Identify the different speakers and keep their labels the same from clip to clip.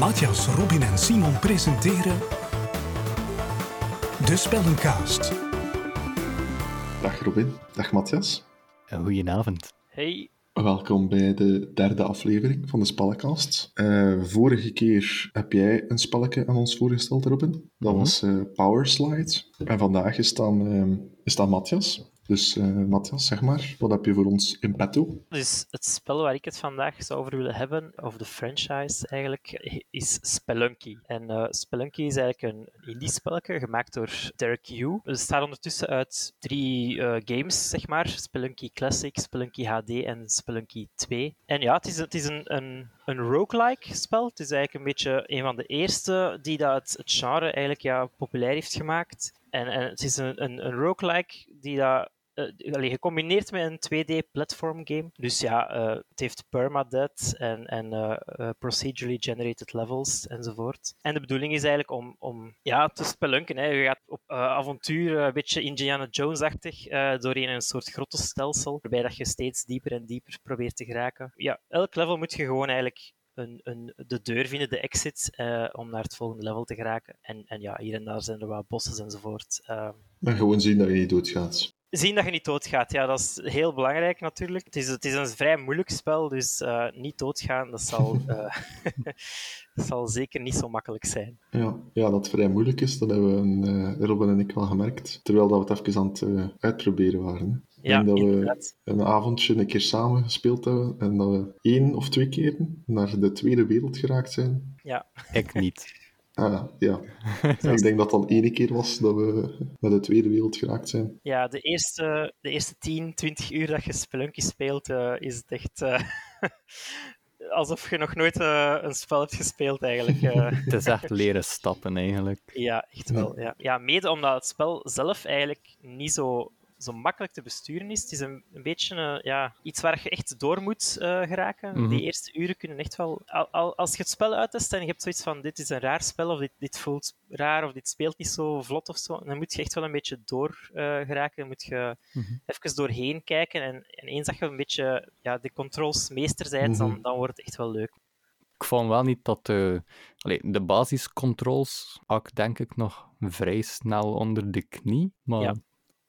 Speaker 1: Matthias, Robin en Simon presenteren De Spellencast.
Speaker 2: Dag Robin, dag Matthias.
Speaker 3: Goedenavond.
Speaker 4: Hey,
Speaker 2: Welkom bij de derde aflevering van de Spellencast. Eh, vorige keer heb jij een spelletje aan ons voorgesteld, Robin. Dat was eh Power Slide. En vandaag is dan, eh, is dan Matthias. Dus eh, Matthias, zeg maar, wat heb je voor ons in petto?
Speaker 4: dus het spel waar ik het vandaag zou over willen hebben, of de franchise eigenlijk, is Spelunky. En eh, Spelunky is eigenlijk een indie spelletje gemaakt door Derek Yu. Het bestaat ondertussen uit drie eh, games, zeg maar. Spelunky Classic, Spelunky HD en Spelunky 2. En ja, het is, het is een, een, een roguelike spel. Het is eigenlijk een beetje een van de eerste die dat het, genre eigenlijk ja, populair heeft gemaakt. En, en het is een, een, een roguelike die dat allee, gecombineerd met een 2D-platform game. Dus ja, eh, het heeft permadeath en, en eh, eh, procedurally generated levels enzovoort. En de bedoeling is eigenlijk om, om ja, te spelunken. Hè. Je gaat op eh, avontuur, eh, een beetje Indiana Jones-achtig, eh, doorheen een soort grottenstelsel, waarbij dat je steeds dieper en dieper probeert te geraken. Ja, elk level moet je gewoon eigenlijk een, een, de deur vinden, de exit, eh, om naar het volgende level te geraken. En, en ja, hier en daar zijn er wat bosses enzovoort. Ehm,
Speaker 2: En gewoon zien dat je niet doodgaat.
Speaker 4: zien dat je niet doodgaat, ja, dat is heel belangrijk natuurlijk. Het is, het is een vrij moeilijk spel, dus eh, niet doodgaan, dat zal, eh, dat zal zeker niet zo makkelijk zijn.
Speaker 2: Ja, ja, dat het vrij moeilijk is, dat hebben we, eh, Robin en ik wel gemerkt. Terwijl dat we het even aan het eh, uitproberen waren. Ik
Speaker 4: Ja,
Speaker 2: denk dat we een avondje een keer samen gespeeld hebben en dat we één of twee keer naar de tweede wereld geraakt zijn.
Speaker 4: Ja,
Speaker 3: Ik niet.
Speaker 2: Ah, ja. Ik denk dat dat ene keer was dat we naar de tweede wereld geraakt zijn.
Speaker 4: ja de, eerste, de eerste 10, 20 uur dat je Spelunky speelt, eh, is het echt eh, alsof je nog nooit eh, een spel hebt gespeeld eigenlijk.
Speaker 3: Het is echt leren stappen eigenlijk.
Speaker 4: Ja, echt wel. Ja. ja, mede omdat het spel zelf eigenlijk niet zo, zo makkelijk te besturen is. Het is een, een beetje eh, ja, iets waar je echt door moet eh, geraken.
Speaker 3: Mhm.
Speaker 4: Die eerste uren kunnen echt wel... Al, al- als je het spel uittest en je hebt zoiets van dit is een raar spel, of dit, dit voelt raar, of dit speelt niet zo vlot of zo, dan moet je echt wel een beetje door eh, geraken. Dan moet je
Speaker 3: Mhm.
Speaker 4: even doorheen kijken. En, en eens dat je een beetje ja, de controls meester bent, dan,
Speaker 2: Mhm.
Speaker 4: dan wordt het echt wel leuk.
Speaker 3: Ik vond wel niet dat de, allee, de basiscontrols had ik denk ik nog vrij snel onder de knie. Maar
Speaker 4: Ja.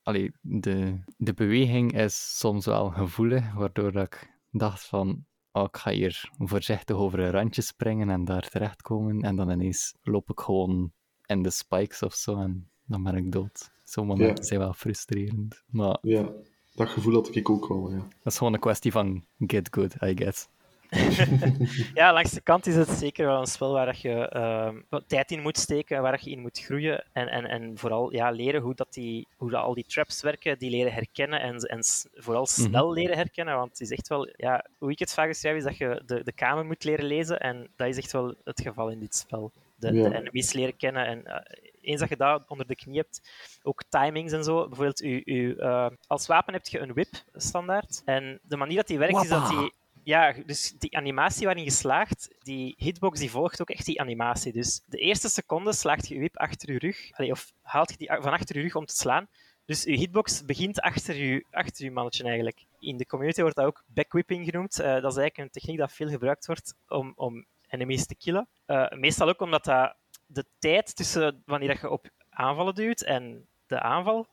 Speaker 3: Allee, de, de beweging is soms wel gevoelig, waardoor dat ik dacht van oh, ik ga hier voorzichtig over een randje springen en daar terechtkomen. En dan ineens loop ik gewoon in de spikes of zo en dan ben ik dood. Zo'n momenten
Speaker 2: Ja.
Speaker 3: zijn wel frustrerend. Maar
Speaker 2: Ja, dat gevoel had ik ook wel, ja.
Speaker 3: dat is gewoon een kwestie van get good, I guess.
Speaker 4: Ja, langs de kant is het zeker wel een spel waar dat je ehm, tijd in moet steken, waar dat je in moet groeien. En, en, en vooral ja, leren hoe, dat die, hoe dat al die traps werken, die leren herkennen en, en vooral snel leren herkennen. Want het is echt wel, ja, hoe ik het vaak beschrijf, is dat je de, de kamer moet leren lezen. En dat is echt wel het geval in dit spel. De,
Speaker 2: Ja.
Speaker 4: de enemies leren kennen. En eh, eens dat je dat onder de knie hebt, ook timings en zo. Bijvoorbeeld, u, u, eh, als wapen heb je een whip standaard. En de manier dat die werkt, is dat die ja, dus die animatie waarin je slaagt, die hitbox die volgt ook echt die animatie. Dus de eerste seconde slaagt je whip achter je rug, of haalt je die van achter je rug om te slaan. Dus je hitbox begint achter je, achter je mannetje eigenlijk. In de community wordt dat ook backwhipping genoemd. Eh, dat is eigenlijk een techniek dat veel gebruikt wordt om, om enemies te killen. Eh, meestal ook omdat dat de tijd tussen wanneer je op aanvallen duwt en de aanval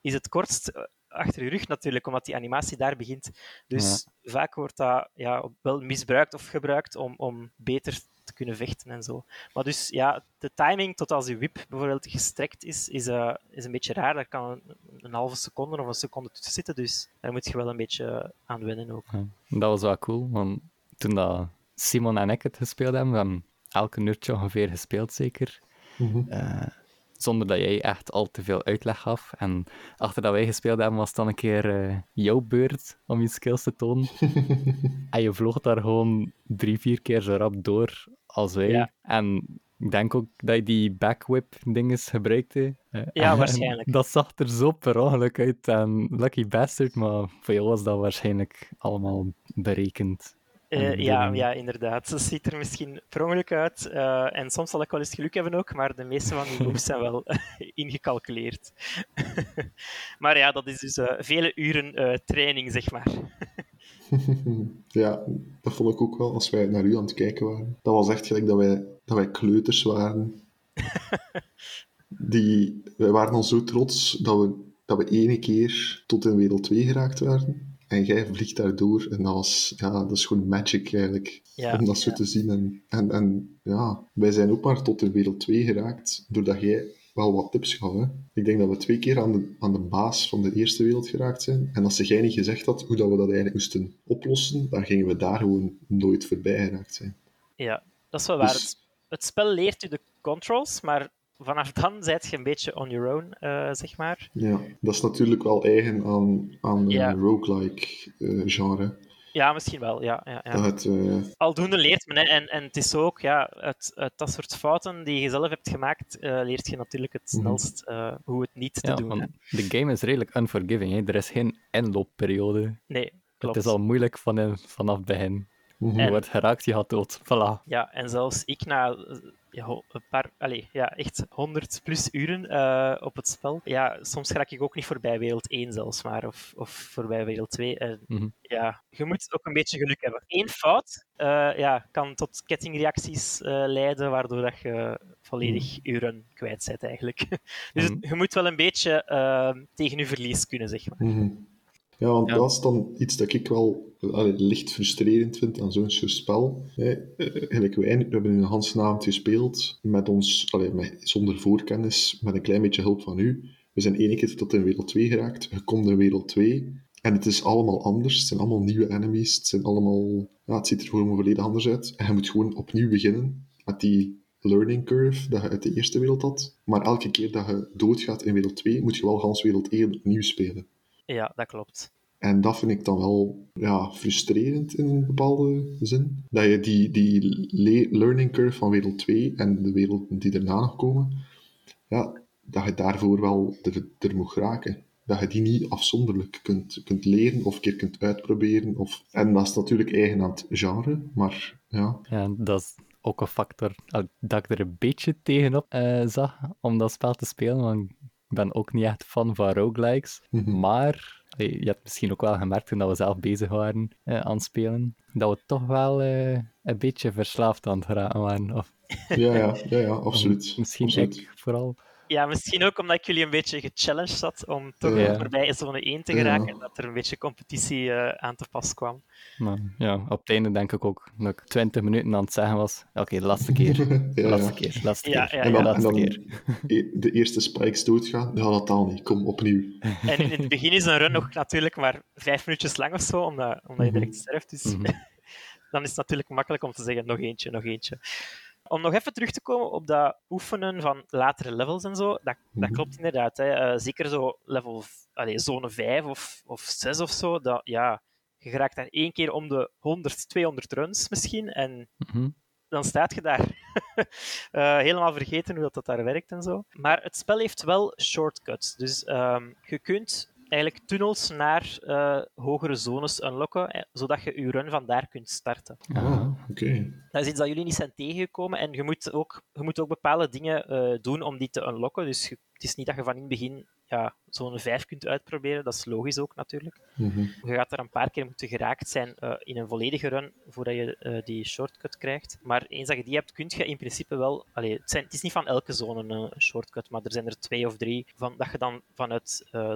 Speaker 4: is het kortst eh, achter je rug natuurlijk, omdat die animatie daar begint. Dus vaak wordt dat ja, wel misbruikt of gebruikt om, om beter te kunnen vechten en zo. Maar dus ja, de timing tot als je whip bijvoorbeeld gestrekt is, is, eh, is een beetje raar. Daar kan een, een halve seconde of een seconde tussen zitten, dus daar moet je wel een beetje aan wennen ook.
Speaker 3: Ja, dat was wel cool, want toen dat Simon en ik het gespeeld hebben, we hebben elke uurtje ongeveer gespeeld zeker,
Speaker 2: Mhm.
Speaker 3: eh, zonder dat jij echt al te veel uitleg gaf. En achter dat wij gespeeld hebben, was het dan een keer eh, jouw beurt om je skills te tonen. en je vloog daar gewoon drie, vier keer zo rap door als wij.
Speaker 4: Ja.
Speaker 3: En ik denk ook dat je die backwhip dinges gebruikte. Eh,
Speaker 4: Ja,
Speaker 3: en
Speaker 4: waarschijnlijk.
Speaker 3: Dat zag er zo per ongeluk uit en lucky bastard, maar voor jou was dat waarschijnlijk allemaal berekend.
Speaker 4: Eh, ja, ja, inderdaad. Ze ziet er misschien per ongeluk uit. eh, en soms zal ik wel eens geluk hebben ook, maar de meeste van die moves zijn wel ingecalculeerd. maar ja, dat is dus eh, vele uren eh, training, zeg maar.
Speaker 2: ja, dat vond ik ook wel als wij naar u aan het kijken waren. Dat was echt gelijk dat wij, dat wij kleuters waren. Die, wij waren al zo trots dat we, dat we ene keer tot in wereld 2 geraakt waren. En jij vliegt daardoor. En dat was, ja, dat is gewoon magic eigenlijk.
Speaker 4: Ja,
Speaker 2: om dat zo
Speaker 4: ja.
Speaker 2: te zien. En, en, en ja, wij zijn ook maar tot in wereld 2 geraakt. Doordat jij wel wat tips gaf. Hè. Ik denk dat we twee keer aan de, aan de baas van de eerste wereld geraakt zijn. En als jij niet gezegd had hoe dat we dat eigenlijk moesten oplossen, dan gingen we daar gewoon nooit voorbij geraakt zijn.
Speaker 4: Ja, dat is wel waar.
Speaker 2: Dus-
Speaker 4: Het, het spel leert u de controls, maar vanaf dan zijt je een beetje on your own, eh, zeg maar.
Speaker 2: Ja, dat is natuurlijk wel eigen aan, aan
Speaker 4: Ja.
Speaker 2: een roguelike eh, genre.
Speaker 4: Ja, misschien wel, ja. ja, ja.
Speaker 2: Dat het, eh,
Speaker 4: Aldoende leert men, hè. en, en het is ook, ja, uit, uit dat soort fouten die je zelf hebt gemaakt, eh, leert je natuurlijk het
Speaker 2: Mhm.
Speaker 4: snelst eh, hoe het niet te
Speaker 3: Ja,
Speaker 4: doen. hè.
Speaker 3: de game is redelijk unforgiving. Hè. Er is geen inloopperiode.
Speaker 4: Nee, klopt.
Speaker 3: Het is al moeilijk van, vanaf het begin.
Speaker 2: mhm.
Speaker 3: Je wordt geraakt, je gaat dood. Voilà.
Speaker 4: Ja, en zelfs ik na ja, een paar, allez, ja, echt 100 plus uren eh, op het spel, ja, soms raak ik ook niet voorbij wereld 1 zelfs maar, of, of voorbij wereld 2. En
Speaker 3: Mhm.
Speaker 4: ja, je moet ook een beetje geluk hebben. Eén fout eh, ja, kan tot kettingreacties eh, leiden, waardoor dat je volledig uren kwijt bent eigenlijk. dus
Speaker 3: Mhm.
Speaker 4: je moet wel een beetje tegen je verlies kunnen, zeg maar.
Speaker 2: Mhm. Ja, want
Speaker 3: Ja.
Speaker 2: dat is dan iets dat ik wel allee, licht frustrerend vind aan zo'n soort spel. Gelijk wij, we hebben een Hans avond gespeeld met ons, allee, met, zonder voorkennis, met een klein beetje hulp van u. We zijn één keer tot in wereld 2 geraakt. Je komt in wereld 2 en het is allemaal anders. Het zijn allemaal nieuwe enemies. Het, zijn allemaal, ja, het ziet er gewoon volledig anders uit. En je moet gewoon opnieuw beginnen met die learning curve dat je uit de eerste wereld had. Maar elke keer dat je doodgaat in wereld 2, moet je wel gans wereld 1 opnieuw spelen.
Speaker 4: Ja, dat klopt.
Speaker 2: En dat vind ik dan wel ja, frustrerend in een bepaalde zin. Dat je die, die le- learning curve van wereld 2 en de werelden die daarna nog komen, ja, dat je daarvoor wel er, er moet geraken. Dat je die niet afzonderlijk kunt, kunt leren of een keer kunt uitproberen. Of... En dat is natuurlijk eigen aan het genre, maar ja.
Speaker 3: Ja, dat is ook een factor dat ik er een beetje tegenop eh zag om dat spel te spelen. Want ik ben ook niet echt fan van roguelikes.
Speaker 2: Mhm.
Speaker 3: Maar je hebt misschien ook wel gemerkt toen dat we zelf bezig waren eh, aan het spelen, dat we toch wel eh, een beetje verslaafd aan het geraken waren. Of
Speaker 2: Ja, ja, ja, ja absoluut.
Speaker 3: misschien
Speaker 2: absoluut.
Speaker 3: ik vooral.
Speaker 4: Ja, misschien ook omdat ik jullie een beetje gechallenged had om toch
Speaker 2: Ja.
Speaker 4: voorbij zone 1 te
Speaker 2: Ja.
Speaker 4: geraken en dat er een beetje competitie eh, aan te pas kwam.
Speaker 3: Maar ja, op het einde denk ik ook dat ik 20 minuten aan het zeggen was: oké, laatste keer,
Speaker 2: ja,
Speaker 3: laatste
Speaker 2: ja.
Speaker 3: keer, laatste
Speaker 4: Ja,
Speaker 3: keer,
Speaker 4: ja,
Speaker 3: en de
Speaker 2: dan,
Speaker 3: laatste
Speaker 2: dan
Speaker 3: keer.
Speaker 2: e- de eerste spikes doodgaan, ja, dat al niet. Kom, opnieuw.
Speaker 4: En in het begin is een run nog natuurlijk maar vijf minuutjes lang of zo, omdat, omdat je
Speaker 2: Mhm.
Speaker 4: direct sterft. Dus
Speaker 3: Mhm.
Speaker 4: dan is het natuurlijk makkelijk om te zeggen nog eentje, nog eentje. Om nog even terug te komen op dat oefenen van latere levels en zo, dat, dat
Speaker 2: Mhm.
Speaker 4: klopt inderdaad. Hè. Eh, zeker zo level, allee, zone 5 of, of 6 of zo, dat, ja, je geraakt daar één keer om de 100, 200 runs misschien, en
Speaker 3: Mhm.
Speaker 4: dan staat je daar. Eh, helemaal vergeten hoe dat, dat daar werkt en zo. Maar het spel heeft wel shortcuts. Dus ehm, je kunt eigenlijk tunnels naar eh, hogere zones unlocken, eh, zodat je je run van daar kunt starten.
Speaker 2: Ah, oké.
Speaker 4: Dat is iets dat jullie niet zijn tegengekomen en je moet ook, je moet ook bepaalde dingen eh, doen om die te unlocken. Dus je- het is niet dat je van in het begin ja, zo'n 5 kunt uitproberen. Dat is logisch ook natuurlijk.
Speaker 2: Mhm.
Speaker 4: Je gaat er een paar keer moeten geraakt zijn eh, in een volledige run voordat je eh, die shortcut krijgt. Maar eens dat je die hebt, kun je in principe wel. Allee, het, zijn, het is niet van elke zone een shortcut, maar er zijn er twee of drie van, dat je dan vanuit eh,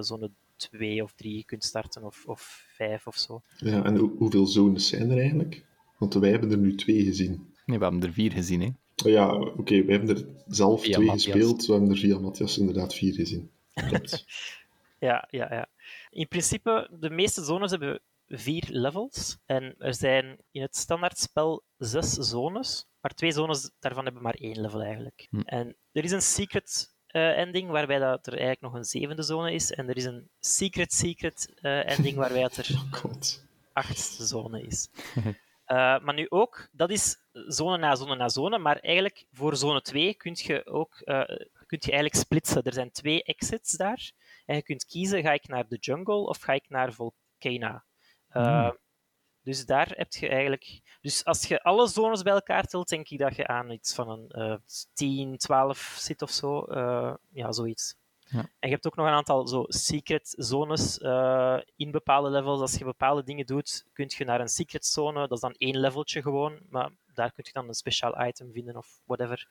Speaker 4: 2 of 3 kunt starten, of, of 5 of zo.
Speaker 2: Ja, en hoe- hoeveel zones zijn er eigenlijk? Want wij hebben er nu twee gezien.
Speaker 3: Nee, we hebben er vier gezien, hè.
Speaker 2: Oh ja, oké, wij hebben er zelf
Speaker 3: Via
Speaker 2: twee
Speaker 3: Matthias.
Speaker 2: gespeeld. We hebben er via Matthias inderdaad vier gezien. Klopt.
Speaker 4: Ja, ja, ja. In principe, de meeste zones hebben vier levels. En er zijn in het standaardspel zes zones, maar twee zones daarvan hebben maar één level eigenlijk.
Speaker 3: Hm.
Speaker 4: En er is een secret ending waarbij dat er eigenlijk nog een zevende zone is. En er is een secret secret eh, ending waarbij dat er
Speaker 2: Oh god.
Speaker 4: achtste zone is. Eh, maar nu ook, dat is zone na zone na zone, maar eigenlijk voor zone 2 kun je ook eh, kunt je eigenlijk splitsen. Er zijn twee exits daar. En je kunt kiezen, ga ik naar de jungle of ga ik naar Volcana? Eh,
Speaker 3: Hmm.
Speaker 4: Dus daar heb je eigenlijk... Dus als je alle zones bij elkaar telt, denk ik dat je aan iets van een eh 10, 12 zit of zo. Eh, ja, zoiets.
Speaker 3: Ja.
Speaker 4: En je hebt ook nog een aantal zo secret zones eh, in bepaalde levels. Als je bepaalde dingen doet, kun je naar een secret zone. Dat is dan één leveltje gewoon, maar daar kun je dan een speciaal item vinden of whatever.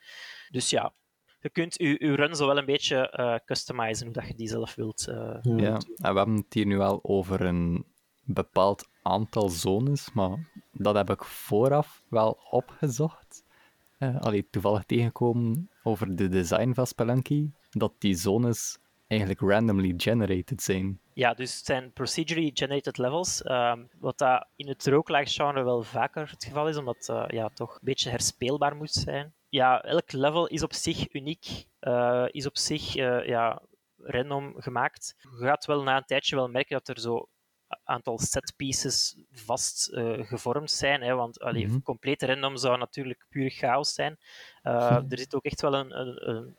Speaker 4: Dus ja, je kunt je, je run zo wel een beetje eh, customizen hoe dat je die zelf wilt. eh.
Speaker 3: Ja, en we hebben het hier nu al over een bepaald aantal zones, maar dat heb ik vooraf wel opgezocht. Eh allee, toevallig tegengekomen over de design van Spelunky, dat die zones eigenlijk randomly generated zijn.
Speaker 4: Ja, dus het zijn procedurally generated levels, ehm, wat dat in het roguelike genre wel vaker het geval is, omdat uh, ja, toch een beetje herspeelbaar moet zijn. Ja, elk level is op zich uniek, uh, is op zich uh, ja, random gemaakt. Je gaat wel na een tijdje wel merken dat er zo aantal set pieces vast gevormd zijn, hè, want allee,
Speaker 3: Mhm.
Speaker 4: complete random zou natuurlijk puur chaos zijn. Uh, Er zit ook echt wel een, een, een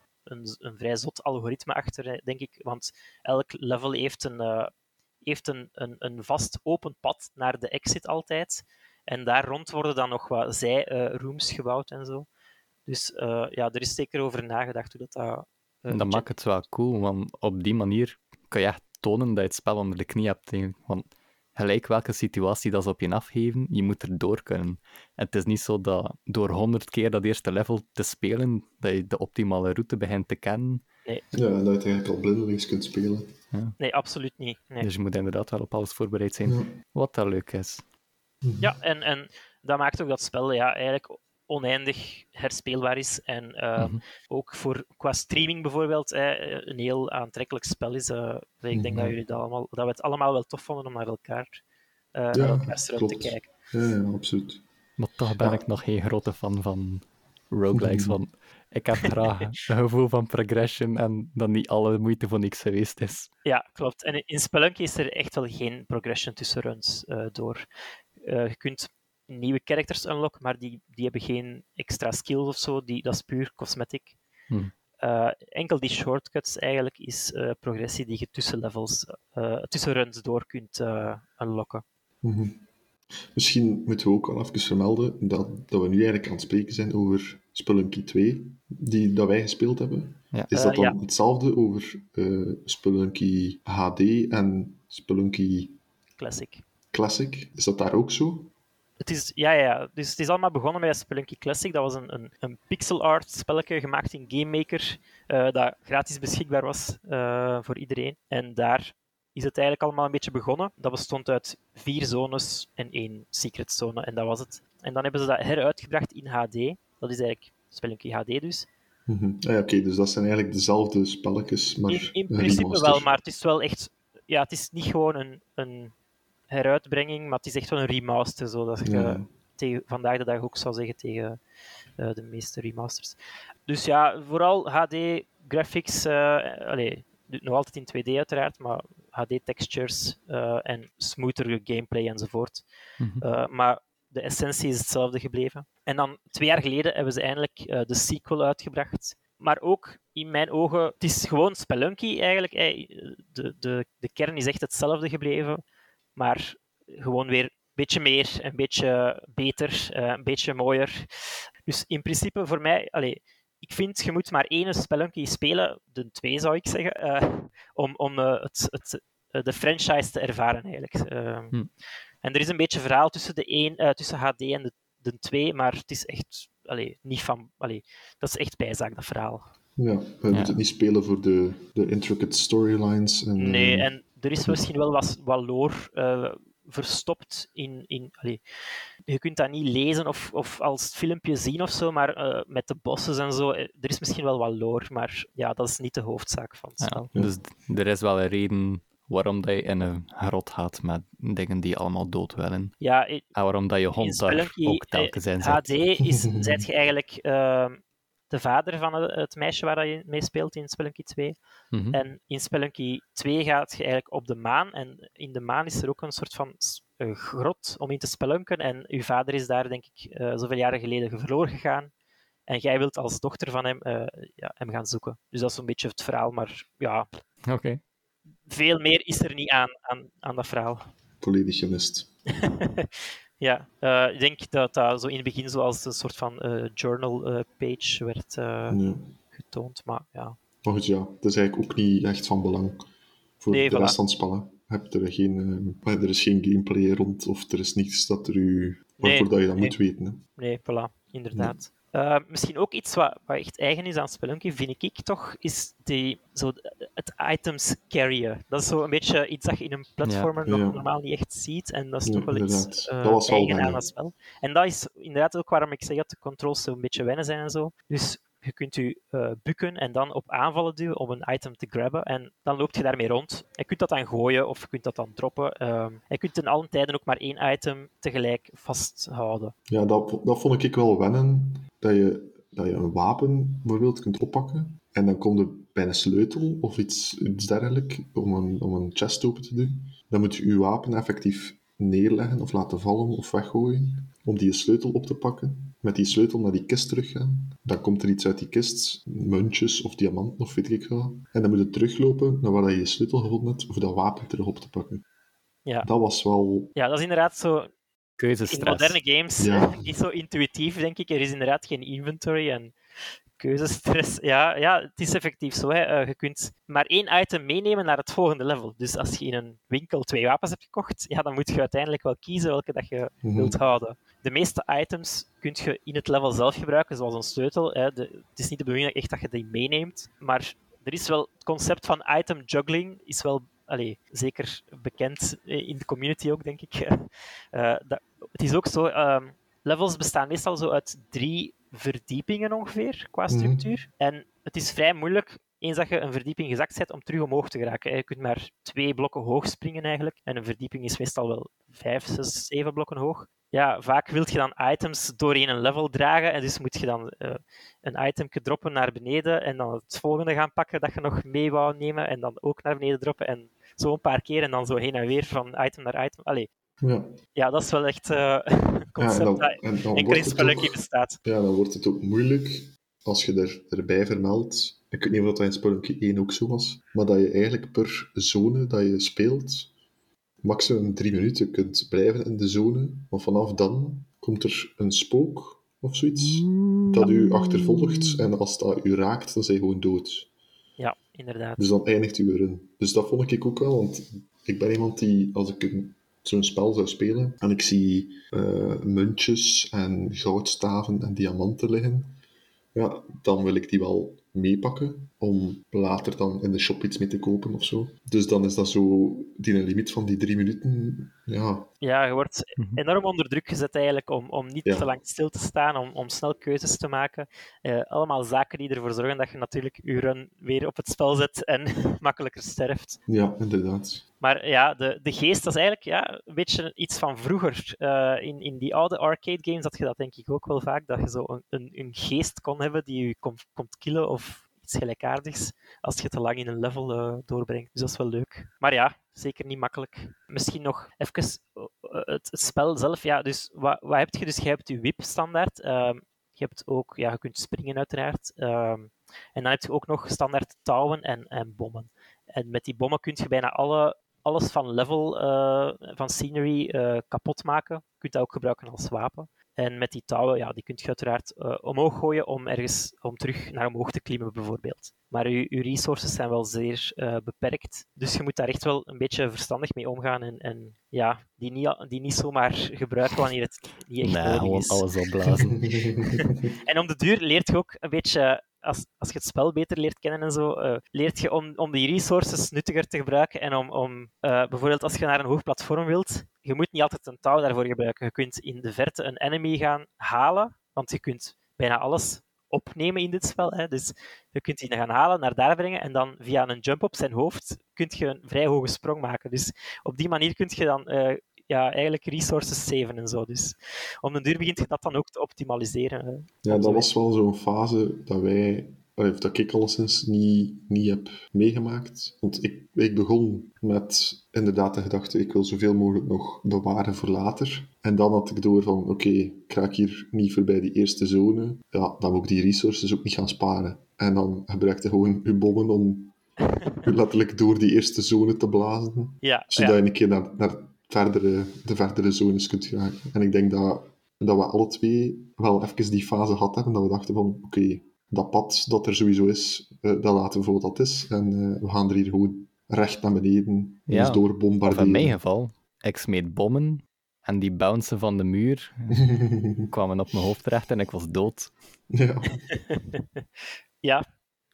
Speaker 4: een, vrij zot algoritme achter, denk ik. Want elk level heeft een, uh, heeft een, een, een, vast open pad naar de exit altijd. En daar rond worden dan nog wat zij-rooms gebouwd en zo. Dus ja, er is zeker over nagedacht hoe dat... dat
Speaker 3: en dat maakt het wel cool, want op die manier kan je echt tonen dat je het spel onder de knie hebt. Want gelijk welke situatie dat ze op je afgeven, je moet er door kunnen. En het is niet zo dat door honderd keer dat eerste level te spelen, dat je de optimale route begint te kennen.
Speaker 4: Nee.
Speaker 2: Ja, en dat je het eigenlijk al blindelings kunt spelen.
Speaker 3: Ja.
Speaker 4: Nee, absoluut niet. Nee.
Speaker 3: Dus je moet inderdaad wel op alles voorbereid zijn,
Speaker 2: Ja.
Speaker 3: wat dat leuk is.
Speaker 4: Ja, en, en dat maakt ook dat spel ja, eigenlijk oneindig herspeelbaar is. En uh,
Speaker 3: Mhm.
Speaker 4: ook voor, qua streaming bijvoorbeeld eh, een heel aantrekkelijk spel is. Uh, ik denk dat, jullie dat, allemaal, dat we het allemaal wel tof vonden om naar elkaar, uh,
Speaker 2: Ja,
Speaker 4: naar elkaar te kijken.
Speaker 2: Ja, ja, absoluut.
Speaker 3: Maar toch ben
Speaker 2: Ja.
Speaker 3: ik nog geen grote fan van roguelikes, want ik heb graag een gevoel van progression en dat niet alle moeite voor niks geweest is.
Speaker 4: Ja, klopt. En in Spelunky is er echt wel geen progression tussen runs uh, door. Uh, je kunt nieuwe characters unlocken, maar die, die hebben geen extra skills of zo. Die, dat is puur cosmetic.
Speaker 3: Hmm.
Speaker 4: Uh, enkel die shortcuts eigenlijk is uh, progressie die je tussen levels, uh, tussen runs door kunt uh, unlocken.
Speaker 2: Mhm. Misschien moeten we ook al even vermelden dat, dat we nu eigenlijk aan het spreken zijn over Spelunky 2, die, dat wij gespeeld hebben.
Speaker 3: Ja.
Speaker 2: Is dat
Speaker 4: Eh,
Speaker 2: dan
Speaker 4: ja.
Speaker 2: hetzelfde over eh, Spelunky HD en Spelunky
Speaker 4: Classic.
Speaker 2: Classic? Is dat daar ook zo?
Speaker 4: Het is, ja, ja. Dus het is allemaal begonnen met Spelunky Classic. Dat was een, een, een pixel art spelletje gemaakt in Game Maker, eh, dat gratis beschikbaar was eh, voor iedereen. En daar is het eigenlijk allemaal een beetje begonnen. Dat bestond uit vier zones en één secret zone, en dat was het. En dan hebben ze dat heruitgebracht in HD. Dat is eigenlijk Spelunky HD dus.
Speaker 2: Ah, ja, Oké, dus dat zijn eigenlijk dezelfde spelletjes, maar
Speaker 4: In, principe
Speaker 2: remaster.
Speaker 4: wel, maar het is wel echt... Ja, het is niet gewoon een, een heruitbrenging, maar het is echt wel een remaster, zodat je
Speaker 2: Ja.
Speaker 4: tegen, vandaag de dag ook zou zeggen tegen eh, de meeste remasters. Dus ja, vooral HD graphics, eh allee, nog altijd in 2D uiteraard, maar HD textures eh, en smoother gameplay enzovoort.
Speaker 3: Mhm.
Speaker 4: Uh, maar de essentie is hetzelfde gebleven. En dan twee jaar geleden hebben ze eindelijk uh, de sequel uitgebracht. Maar ook in mijn ogen, het is gewoon Spelunky eigenlijk. De, de, de kern is echt hetzelfde gebleven, maar gewoon weer een beetje meer, een beetje beter, uh, een beetje mooier. Dus in principe voor mij, allez, ik vind je moet maar één Spelunky spelen, de twee zou ik zeggen, uh, om, om uh, het, het, de franchise te ervaren eigenlijk.
Speaker 3: Hm.
Speaker 4: En er is een beetje verhaal tussen, de één, uh, tussen HD en de, de 2, maar het is echt allee, niet van. Allee, dat is echt bijzaak, dat verhaal.
Speaker 2: Ja, we
Speaker 3: Ja.
Speaker 2: moeten het niet spelen voor de, de intricate storylines. En,
Speaker 4: Nee,
Speaker 2: eh,
Speaker 4: en er is misschien wel wat, wat lore uh, verstopt in. in allee, je kunt dat niet lezen of, of als filmpje zien of zo, maar uh, met de bossen en zo. Er is misschien wel wat lore, maar ja, dat is niet de hoofdzaak van het spel.
Speaker 2: Ja.
Speaker 3: dus er is wel een reden waarom dat je in een grot gaat met dingen die allemaal dood willen.
Speaker 4: Ja,
Speaker 3: En waarom dat je hond daar ook telkens in
Speaker 4: eh, HD
Speaker 3: zit.
Speaker 4: is, zijt je eigenlijk de vader van het, het meisje waar je mee speelt in Spelunky 2.
Speaker 3: Mhm.
Speaker 4: En in Spelunky 2 gaat je eigenlijk op de maan. En in de maan is er ook een soort van grot om in te spelunken. En uw vader is daar, denk ik, eh, zoveel jaren geleden verloren gegaan. En jij wilt als dochter van hem eh, ja, hem gaan zoeken. Dus dat is een beetje het verhaal. Maar ja,
Speaker 3: Oké.
Speaker 4: veel meer is er niet aan, aan, aan dat verhaal.
Speaker 2: Volledig gemist.
Speaker 4: ja, eh, ik denk dat dat zo in het begin zoals een soort van eh, journal eh, page werd
Speaker 2: Ja.
Speaker 4: getoond. Maar ja,
Speaker 2: Maar goed, ja, het is eigenlijk ook niet echt van belang voor
Speaker 4: Nee,
Speaker 2: de
Speaker 4: voilà.
Speaker 2: rest van het spellen. Heb er, geen, er is geen gameplay rond, of er is niets dat er u, waarvoor
Speaker 4: Nee,
Speaker 2: dat je dat
Speaker 4: nee.
Speaker 2: moet weten. Hè.
Speaker 4: Nee, voilà, inderdaad. Eh, misschien ook iets wat, wat echt eigen is aan Spelunky, vind ik toch, is die, zo, het items carryen. Dat is zo een beetje iets dat je in een platformer
Speaker 2: Ja.
Speaker 4: nog
Speaker 2: Ja.
Speaker 4: normaal niet echt ziet. En dat is
Speaker 2: Ja,
Speaker 4: toch wel iets eh,
Speaker 2: Dat wel
Speaker 4: eigen aan dat spel. En dat is inderdaad ook waarom ik zeg dat de controls zo een beetje wennen zijn en zo. Dus je kunt u eh, bukken en dan op aanvallen duwen om een item te grabben. En dan loopt je daarmee rond. Je kunt dat dan gooien of je kunt dat dan droppen. Ehm, je kunt in alle tijden ook maar één item tegelijk vasthouden.
Speaker 2: Ja, dat, dat vond ik wel wennen, dat je, dat je een wapen bijvoorbeeld kunt oppakken, en dan komt er bij een sleutel of iets, iets dergelijks om een, om een chest open te doen. Dan moet je je wapen effectief neerleggen of laten vallen of weggooien om die sleutel op te pakken. Met die sleutel naar die kist teruggaan. Dan komt er iets uit die kist, muntjes of diamanten of weet ik wat. En dan moet je teruglopen naar waar je je sleutel gevonden hebt, voor dat wapen terug op te pakken.
Speaker 4: Ja.
Speaker 2: Dat was wel...
Speaker 4: Ja, dat is inderdaad zo. In
Speaker 3: Keuzestress.
Speaker 4: moderne games
Speaker 2: Ja.
Speaker 4: niet zo intuïtief, denk ik. Er is inderdaad geen inventory en keuzestress. Ja, ja het is effectief zo. Hè. Eh, je kunt maar één item meenemen naar het volgende level. Dus als je in een winkel twee wapens hebt gekocht, ja, dan moet je uiteindelijk wel kiezen welke dat je
Speaker 2: Mhm.
Speaker 4: wilt houden. De meeste items kun je in het level zelf gebruiken, zoals een sleutel. Hè. De, het is niet de bedoeling echt dat je die meeneemt, maar er is wel het concept van item juggling is wel allee, zeker bekend eh, in de community ook, denk ik. Eh, dat, het is ook zo, ehm, levels bestaan meestal zo uit drie verdiepingen ongeveer, qua
Speaker 2: Mhm.
Speaker 4: structuur. En het is vrij moeilijk, eens dat je een verdieping gezakt zet, om terug omhoog te geraken. Je kunt maar twee blokken hoog springen eigenlijk. En een verdieping is meestal wel vijf, zes, zeven blokken hoog. Ja, vaak wil je dan items doorheen een level dragen. En dus moet je dan eh, een item droppen naar beneden. En dan het volgende gaan pakken dat je nog mee wou nemen. En dan ook naar beneden droppen. En zo een paar keer. En dan zo heen en weer van item naar item. Allee,
Speaker 2: Ja,
Speaker 4: ja, dat is wel echt eh, een
Speaker 2: ja
Speaker 4: concept
Speaker 2: en dan,
Speaker 4: dat
Speaker 2: en dan
Speaker 4: enkel in bestaat.
Speaker 2: Ja, dan wordt het ook moeilijk als je er, erbij vermeldt. Ik weet niet of dat in Spelunky 1 ook zo was, maar dat je eigenlijk per zone dat je speelt maximum drie minuten kunt blijven in de zone. Maar vanaf dan komt er een spook of zoiets dat u achtervolgt. En als dat u raakt, dan zijn je gewoon dood.
Speaker 4: Ja, inderdaad.
Speaker 2: Dus dan eindigt u erin. Dus dat vond ik ook wel, want ik ben iemand die, als ik een- zo'n spel zou spelen. En ik zie eh, muntjes en goudstaven en diamanten liggen, ja, dan wil ik die wel meepakken om later dan in de shop iets mee te kopen of zo. Dus dan is dat zo, die limiet van die drie minuten, ja,
Speaker 4: Ja, je wordt
Speaker 3: Mhm.
Speaker 4: enorm onder druk gezet eigenlijk om, om niet
Speaker 2: Ja.
Speaker 4: te lang stil te staan, om, om snel keuzes te maken. Eh, allemaal zaken die ervoor zorgen dat je natuurlijk je run weer op het spel zet en makkelijker sterft.
Speaker 2: ja, inderdaad.
Speaker 4: Maar ja, de, de geest, dat is eigenlijk ja, een beetje iets van vroeger. Eh, in, in die oude arcade games had je dat denk ik ook wel vaak, dat je zo een, een, een geest kon hebben die je komt, komt killen of iets gelijkaardigs als je te lang in een level eh, doorbrengt. Dus dat is wel leuk. Maar ja, zeker niet makkelijk. Misschien nog even eh, het, het spel zelf. Ja, dus wat, wat heb je? Dus je hebt je whip standaard. Ehm, je hebt ook, ja, je kunt springen uiteraard. Ehm, en dan heb je ook nog standaard touwen en, en bommen. En met die bommen kun je bijna alle, alles van level, eh, van scenery eh, kapot maken. Je kunt dat ook gebruiken als wapen. En met die touwen, ja, die kun je uiteraard eh, omhoog gooien om ergens om terug naar omhoog te klimmen, bijvoorbeeld. Maar je, je resources zijn wel zeer eh, beperkt. Dus je moet daar echt wel een beetje verstandig mee omgaan. En, en ja, die niet, die niet zomaar gebruiken wanneer het niet echt
Speaker 3: Nee,
Speaker 4: nodig
Speaker 3: gewoon
Speaker 4: is.
Speaker 3: alles opblazen.
Speaker 4: En om de duur leert je ook een beetje, als, als je het spel beter leert kennen en zo, eh, leert je om, om die resources nuttiger te gebruiken. En om, om eh, bijvoorbeeld als je naar een hoog platform wilt, je moet niet altijd een touw daarvoor gebruiken. Je kunt in de verte een enemy gaan halen, want je kunt bijna alles opnemen in dit spel. Hè. Dus je kunt die gaan halen, naar daar brengen en dan via een jump op zijn hoofd kun je een vrij hoge sprong maken. Dus op die manier kun je dan eh, ja, eigenlijk resources saven en zo. Dus om de duur begint je dat dan ook te optimaliseren. hè.
Speaker 2: Ja, dat was wel zo'n fase dat wij, of dat ik alleszins niet, niet heb meegemaakt. Want ik, ik begon met inderdaad de gedachte, ik wil zoveel mogelijk nog bewaren voor later. En dan had ik door van, oké, ik raak hier niet voorbij die eerste zone. Ja, dan moet ik die resources ook niet gaan sparen. En dan gebruikte gewoon uw bommen om letterlijk door die eerste zone te blazen.
Speaker 4: Ja,
Speaker 2: Zodat
Speaker 4: ja.
Speaker 2: je een keer naar, naar verdere, de verdere zones kunt gaan. En ik denk dat, dat we alle twee wel even die fase hadden hebben, dat we dachten van, oké, dat pad dat er sowieso is, eh, dat laten we voor wat dat is. En eh, we gaan er hier gewoon recht naar beneden,
Speaker 3: Ja,
Speaker 2: ons door bombarderen.
Speaker 3: in mijn geval, ik smeet bommen en die bouncen van de muur kwamen op mijn hoofd terecht en ik was dood.
Speaker 2: ja.
Speaker 4: Ja,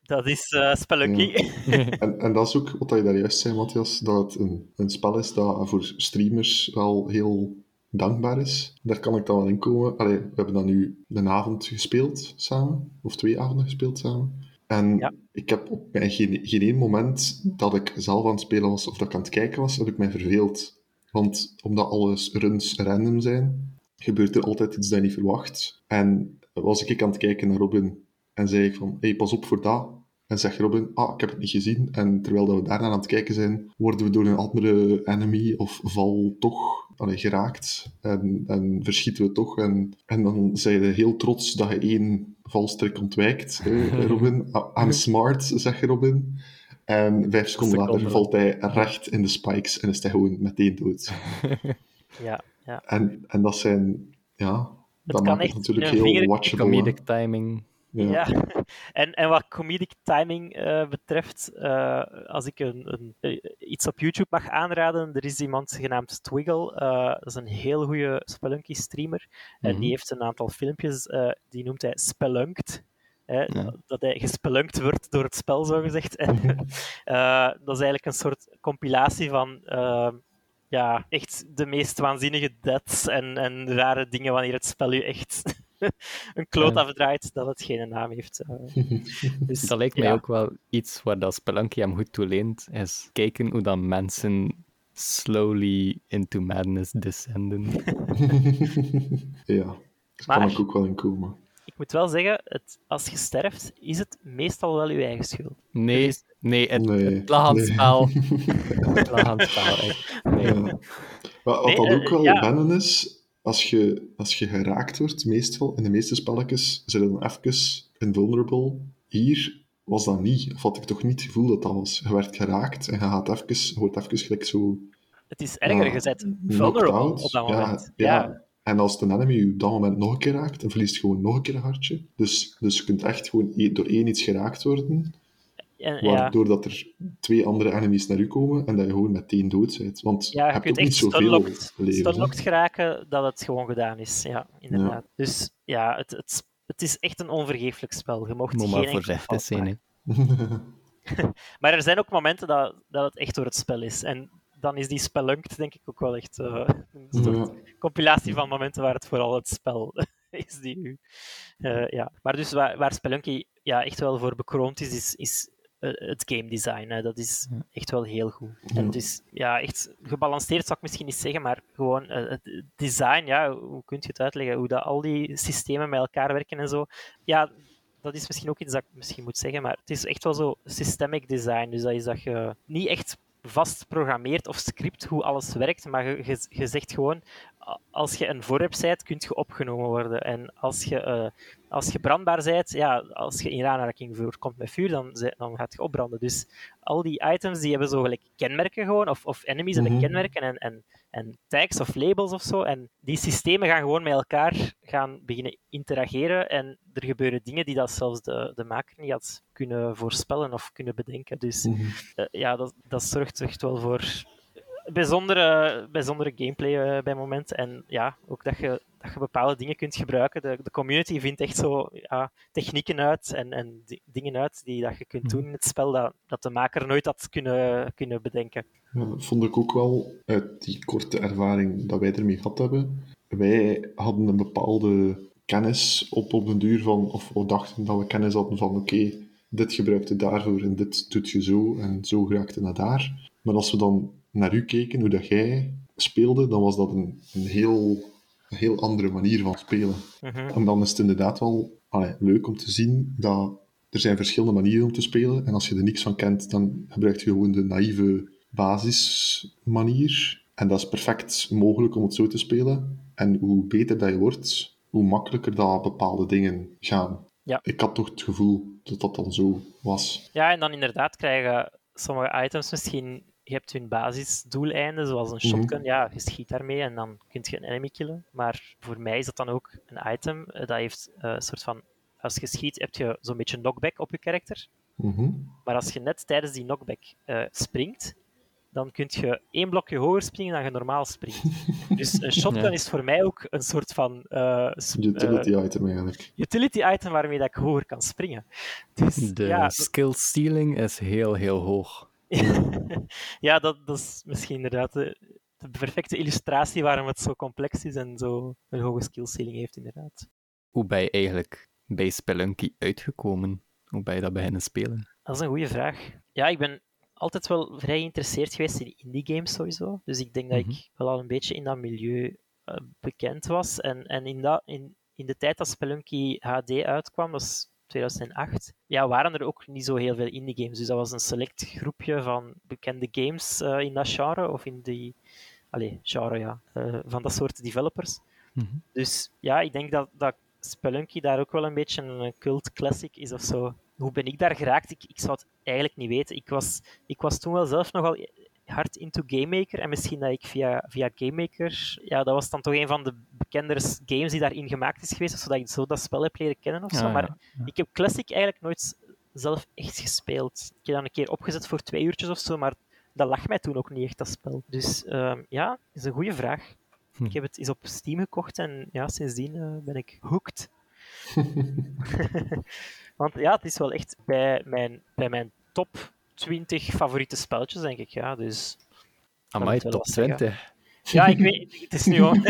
Speaker 4: dat is eh Spelunky.
Speaker 2: En, en dat is ook wat je daar juist zei, Matthias, dat het een, een spel is dat voor streamers wel heel dankbaar is. Daar kan ik dan wel in komen. Allee, we hebben dan nu een avond gespeeld samen, of twee avonden gespeeld samen. En
Speaker 4: Ja.
Speaker 2: ik heb op geen, geen één moment dat ik zelf aan het spelen was of dat ik aan het kijken was, heb ik mij verveeld. Want omdat alle runs random zijn, gebeurt er altijd iets dat je niet verwacht. En was ik aan het kijken naar Robin en zei ik van, hey, pas op voor dat. En zegt Robin, ah, ik heb het niet gezien. En terwijl dat we daarna aan het kijken zijn, worden we door een andere enemy of val toch allee, geraakt. En, en verschieten we toch. En, en dan zei je heel trots dat je één valstrik ontwijkt, hè, Robin. I- I'm smart, zegt Robin. En vijf seconden later
Speaker 3: Seconde.
Speaker 2: valt hij recht in de spikes en is hij gewoon meteen dood.
Speaker 4: ja, ja.
Speaker 2: En, en dat zijn, ja, dat
Speaker 4: kan
Speaker 2: maakt het natuurlijk heel watchable.
Speaker 3: Comedic timing.
Speaker 2: Ja.
Speaker 4: Ja, en, en wat comedic timing eh, betreft, eh, als ik een, een, eh, iets op YouTube mag aanraden, er is iemand genaamd Twiggle, dat is een heel goede Spelunky-streamer, en
Speaker 2: Mhm.
Speaker 4: die heeft een aantal filmpjes, die noemt hij Spelunked. Hè,
Speaker 3: Ja.
Speaker 4: Dat hij gespelunkt wordt door het spel, zogezegd. En, eh, dat is eigenlijk een soort compilatie van ja, echt de meest waanzinnige deaths en, en rare dingen wanneer het spel u echt een kloot
Speaker 3: Ja.
Speaker 4: afdraait dat het geen naam heeft. eh. dus,
Speaker 3: Dat lijkt mij
Speaker 4: ja.
Speaker 3: ook wel iets waar dat Spelunky hem goed toe leent, is kijken hoe dat mensen slowly into madness descenden.
Speaker 2: ja, daar
Speaker 4: Maar-
Speaker 2: kan ik ook wel in komen.
Speaker 4: Ik moet wel zeggen, het, als je sterft, is het meestal wel je eigen schuld.
Speaker 3: Nee,
Speaker 4: Dus-
Speaker 3: nee, het,
Speaker 2: Nee,
Speaker 3: het lag aan het spel. Het lag aan het spel, echt. Nee.
Speaker 2: Ja. Maar wat
Speaker 4: Nee,
Speaker 2: dat
Speaker 4: eh,
Speaker 2: ook wel
Speaker 4: ja.
Speaker 2: wennen is, als je, als je geraakt wordt, meestal, in de meeste spelletjes, zit dan even invulnerable. Hier was dat niet, of had ik toch niet het gevoel dat dat was. Je werd geraakt en je, gaat even, wordt even gelijk zo
Speaker 4: Het is erger,
Speaker 2: Ja,
Speaker 4: je bent
Speaker 2: knocked
Speaker 4: vulnerable op dat moment.
Speaker 2: Ja,
Speaker 4: Ja,
Speaker 2: En als de enemy je op dat moment nog een keer raakt, dan verliest je gewoon nog een keer een hartje. Dus, dus je kunt echt gewoon e- door één iets geraakt worden,
Speaker 4: en, ja.
Speaker 2: waardoor dat er twee andere enemies naar u komen en dat je gewoon meteen dood bent. Want
Speaker 4: Ja,
Speaker 2: je hebt
Speaker 4: kunt
Speaker 2: ook niet
Speaker 4: echt
Speaker 2: zoveel leven.
Speaker 4: geraken dat het gewoon gedaan is. Ja, inderdaad. Dus ja, het, het, het is echt een onvergeeflijk spel. Je mocht
Speaker 3: Moet
Speaker 4: geen
Speaker 3: maar voorzichtig zijn.
Speaker 4: Maar er zijn ook momenten dat, dat het echt door het spel is. En dan is die Spelunked denk ik ook wel echt eh, een soort
Speaker 2: Ja.
Speaker 4: compilatie van momenten waar het vooral het spel is die u... eh, ja. Maar dus waar, waar Spelunky ja, echt wel voor bekroond is, is, is het game design. hè. Dat is echt wel heel goed. En is ja, echt gebalanceerd, zou ik misschien niet zeggen, maar gewoon eh, het design, ja, hoe kun je het uitleggen? Hoe dat al die systemen met elkaar werken en zo. Ja, dat is misschien ook iets dat ik misschien moet zeggen, maar het is echt wel zo systemic design. Dus dat is dat je niet echt vast programmeert of script hoe alles werkt, maar je, je, je zegt gewoon, als je een voorwerp bent, kun je opgenomen worden. En als je, eh, als je brandbaar bent, ja, als je in aanraking voorkomt met vuur, dan, dan gaat je opbranden. Dus al die items die hebben zo gelijk kenmerken gewoon, of, of enemies hebben
Speaker 2: Mhm.
Speaker 4: kenmerken en, en, en tags of labels of zo. En die systemen gaan gewoon met elkaar gaan beginnen interageren en er gebeuren dingen die dat zelfs de, de maker niet had kunnen voorspellen of kunnen bedenken. Dus
Speaker 2: Mhm.
Speaker 4: eh, ja, dat, dat zorgt echt wel voor bijzondere, bijzondere gameplay eh, bij momenten. En ja, ook dat je, dat je bepaalde dingen kunt gebruiken. De, de community vindt echt zo ja, technieken uit en, en di- dingen uit die dat je kunt doen in het spel dat, dat de maker nooit had kunnen, kunnen bedenken.
Speaker 2: Ja, dat vond ik ook wel uit die korte ervaring dat wij ermee gehad hebben. Wij hadden een bepaalde kennis op op den duur van, of we dachten dat we kennis hadden van oké, dit gebruikt je daarvoor en dit doet je zo en zo geraakt je naar daar. Maar als we dan naar u keken, hoe dat jij speelde, dan was dat een, een, heel, een heel andere manier van spelen.
Speaker 4: Mhm.
Speaker 2: En dan is het inderdaad wel allee, leuk om te zien dat er zijn verschillende manieren om te spelen. En als je er niks van kent, dan gebruik je gewoon de naïeve basismanier. En dat is perfect mogelijk om het zo te spelen. En hoe beter dat je wordt, hoe makkelijker dat bepaalde dingen gaan.
Speaker 4: Ja.
Speaker 2: Ik had toch het gevoel dat dat dan zo was.
Speaker 4: Ja, en dan inderdaad krijgen sommige items misschien... Je hebt hun basisdoeleinden, zoals een
Speaker 2: Mhm.
Speaker 4: shotgun. Ja, je schiet daarmee en dan kun je een enemy killen. Maar voor mij is dat dan ook een item eh, dat heeft eh, een soort van als je schiet, heb je zo'n beetje knockback op je karakter.
Speaker 2: Mhm.
Speaker 4: Maar als je net tijdens die knockback eh, springt, dan kun je één blokje hoger springen dan je normaal springt. dus een shotgun
Speaker 3: Ja.
Speaker 4: is voor mij ook een soort van eh,
Speaker 2: Utility item eigenlijk.
Speaker 4: utility item waarmee dat ik hoger kan springen. Dus
Speaker 3: De
Speaker 4: ja,
Speaker 3: skill ceiling is heel, heel hoog.
Speaker 4: ja dat, dat is misschien inderdaad de, de perfecte illustratie waarom het zo complex is en zo een hoge skill ceiling heeft, inderdaad.
Speaker 3: Hoe ben je eigenlijk bij Spelunky uitgekomen? Hoe ben je dat beginnen spelen?
Speaker 4: Dat is een goede vraag. Ja, ik ben altijd wel vrij geïnteresseerd geweest in indie games sowieso. Dus ik denk dat
Speaker 3: Mhm.
Speaker 4: ik wel al een beetje in dat milieu eh, bekend was. En, en in, dat, in, in de tijd dat Spelunky HD uitkwam, dat is 2008, ja, waren er ook niet zo heel veel indie games. Dus dat was een select groepje van bekende games eh, in dat genre, of in die... Allee, genre, ja. eh, van dat soort developers.
Speaker 3: Mhm.
Speaker 4: Dus ja, ik denk dat, dat Spelunky daar ook wel een beetje een cult classic is of zo. Hoe ben ik daar geraakt? Ik, ik zou het eigenlijk niet weten. Ik was, ik was toen wel zelf nogal hard into GameMaker. En misschien dat ik via, via GameMaker... Ja, dat was dan toch een van de bekendere games die daarin gemaakt is geweest. Zodat ik zo dat spel heb leren kennen of zo.
Speaker 3: Ah,
Speaker 4: maar ik heb Classic eigenlijk nooit zelf echt gespeeld. Ik heb dat een keer opgezet voor twee uurtjes of zo, maar dat lag mij toen ook niet echt, dat spel. Dus ehm, ja, dat is een goede vraag.
Speaker 3: Hm.
Speaker 4: Ik heb het eens op Steam gekocht en ja, sindsdien eh, ben ik hooked. Want ja, het is wel echt bij mijn, bij mijn top 20 favoriete spelletjes, denk ik. Ja, dus
Speaker 3: Amai, top
Speaker 4: zeggen.
Speaker 3: 20.
Speaker 4: ja, ik weet, het is nu gewoon...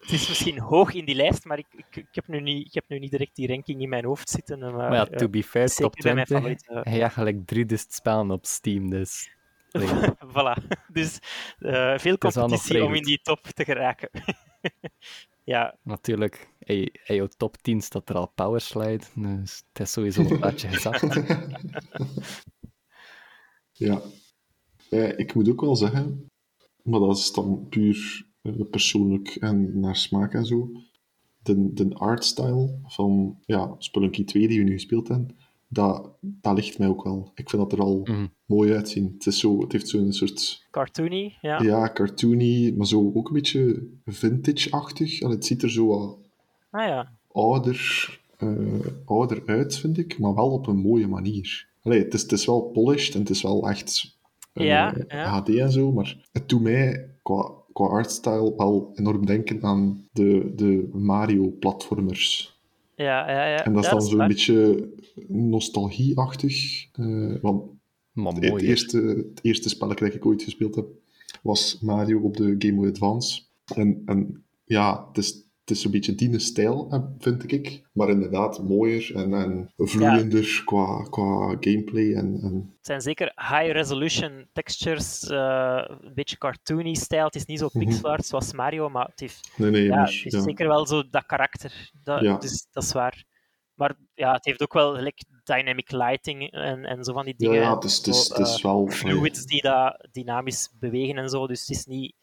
Speaker 4: het is misschien hoog in die lijst, maar ik, ik, ik, heb nu niet, ik heb nu niet direct die ranking in mijn hoofd zitten. Maar,
Speaker 3: Maar ja,
Speaker 4: eh,
Speaker 3: to be fair, top
Speaker 4: bij mijn
Speaker 3: 20.
Speaker 4: favoriete-
Speaker 3: Hij hebt gelijk drie dus spellen op Steam, dus...
Speaker 4: Voilà. Dus eh, veel competitie om in die top te geraken. ja,
Speaker 3: natuurlijk, in in jouw top 10 staat er al Powerslide, dus het is sowieso een plaatje gezakt.
Speaker 2: Ja. Eh, ik moet ook wel zeggen, maar dat is dan puur eh, persoonlijk en naar smaak en zo. De, de artstyle van ja, Spelunky 2 die we nu gespeeld hebben, dat, dat ligt mij ook wel. Ik vind dat er al
Speaker 3: Mhm.
Speaker 2: mooi uitzien. Het, is zo, het heeft zo'n soort
Speaker 4: cartoony. Ja.
Speaker 2: ja. cartoony, maar zo ook een beetje vintage-achtig. En het ziet er zo wat
Speaker 4: Ah ja.
Speaker 2: ouder, eh, ouder uit, vind ik, maar wel op een mooie manier. Allee, het, is, het is wel polished en het is wel echt eh,
Speaker 4: Ja, ja.
Speaker 2: HD en zo, maar het doet mij qua, qua artstyle wel enorm denken aan de, de Mario-platformers.
Speaker 4: Ja, ja, ja.
Speaker 2: En dat is dan zo'n beetje nostalgie-achtig. eh, want
Speaker 3: Maar
Speaker 2: het,
Speaker 3: mooi, hè.
Speaker 2: eerste, het eerste spelletje dat ik ooit gespeeld heb, was Mario op de Game Boy Advance. En, en ja, het is, het is een beetje die stijl, vind ik. Maar inderdaad mooier en, en vloeiender qua, qua gameplay. En, en
Speaker 4: Het zijn zeker high-resolution textures, eh, een beetje cartoony stijl. Het is niet zo
Speaker 2: Mhm.
Speaker 4: pixel art zoals Mario, maar het heeft,
Speaker 2: nee, nee,
Speaker 4: ja,
Speaker 2: maar,
Speaker 4: het
Speaker 2: ja.
Speaker 4: zeker wel zo dat karakter. Dat,
Speaker 2: Ja.
Speaker 4: dus, dat is waar. Maar ja, het heeft ook wel gelijk dynamic lighting en, en zo van die
Speaker 2: ja,
Speaker 4: dingen.
Speaker 2: ja, het is, het is,
Speaker 4: Zo,
Speaker 2: het is
Speaker 4: eh,
Speaker 2: wel...
Speaker 4: fluids die dat dynamisch bewegen en zo. Dus het is niet.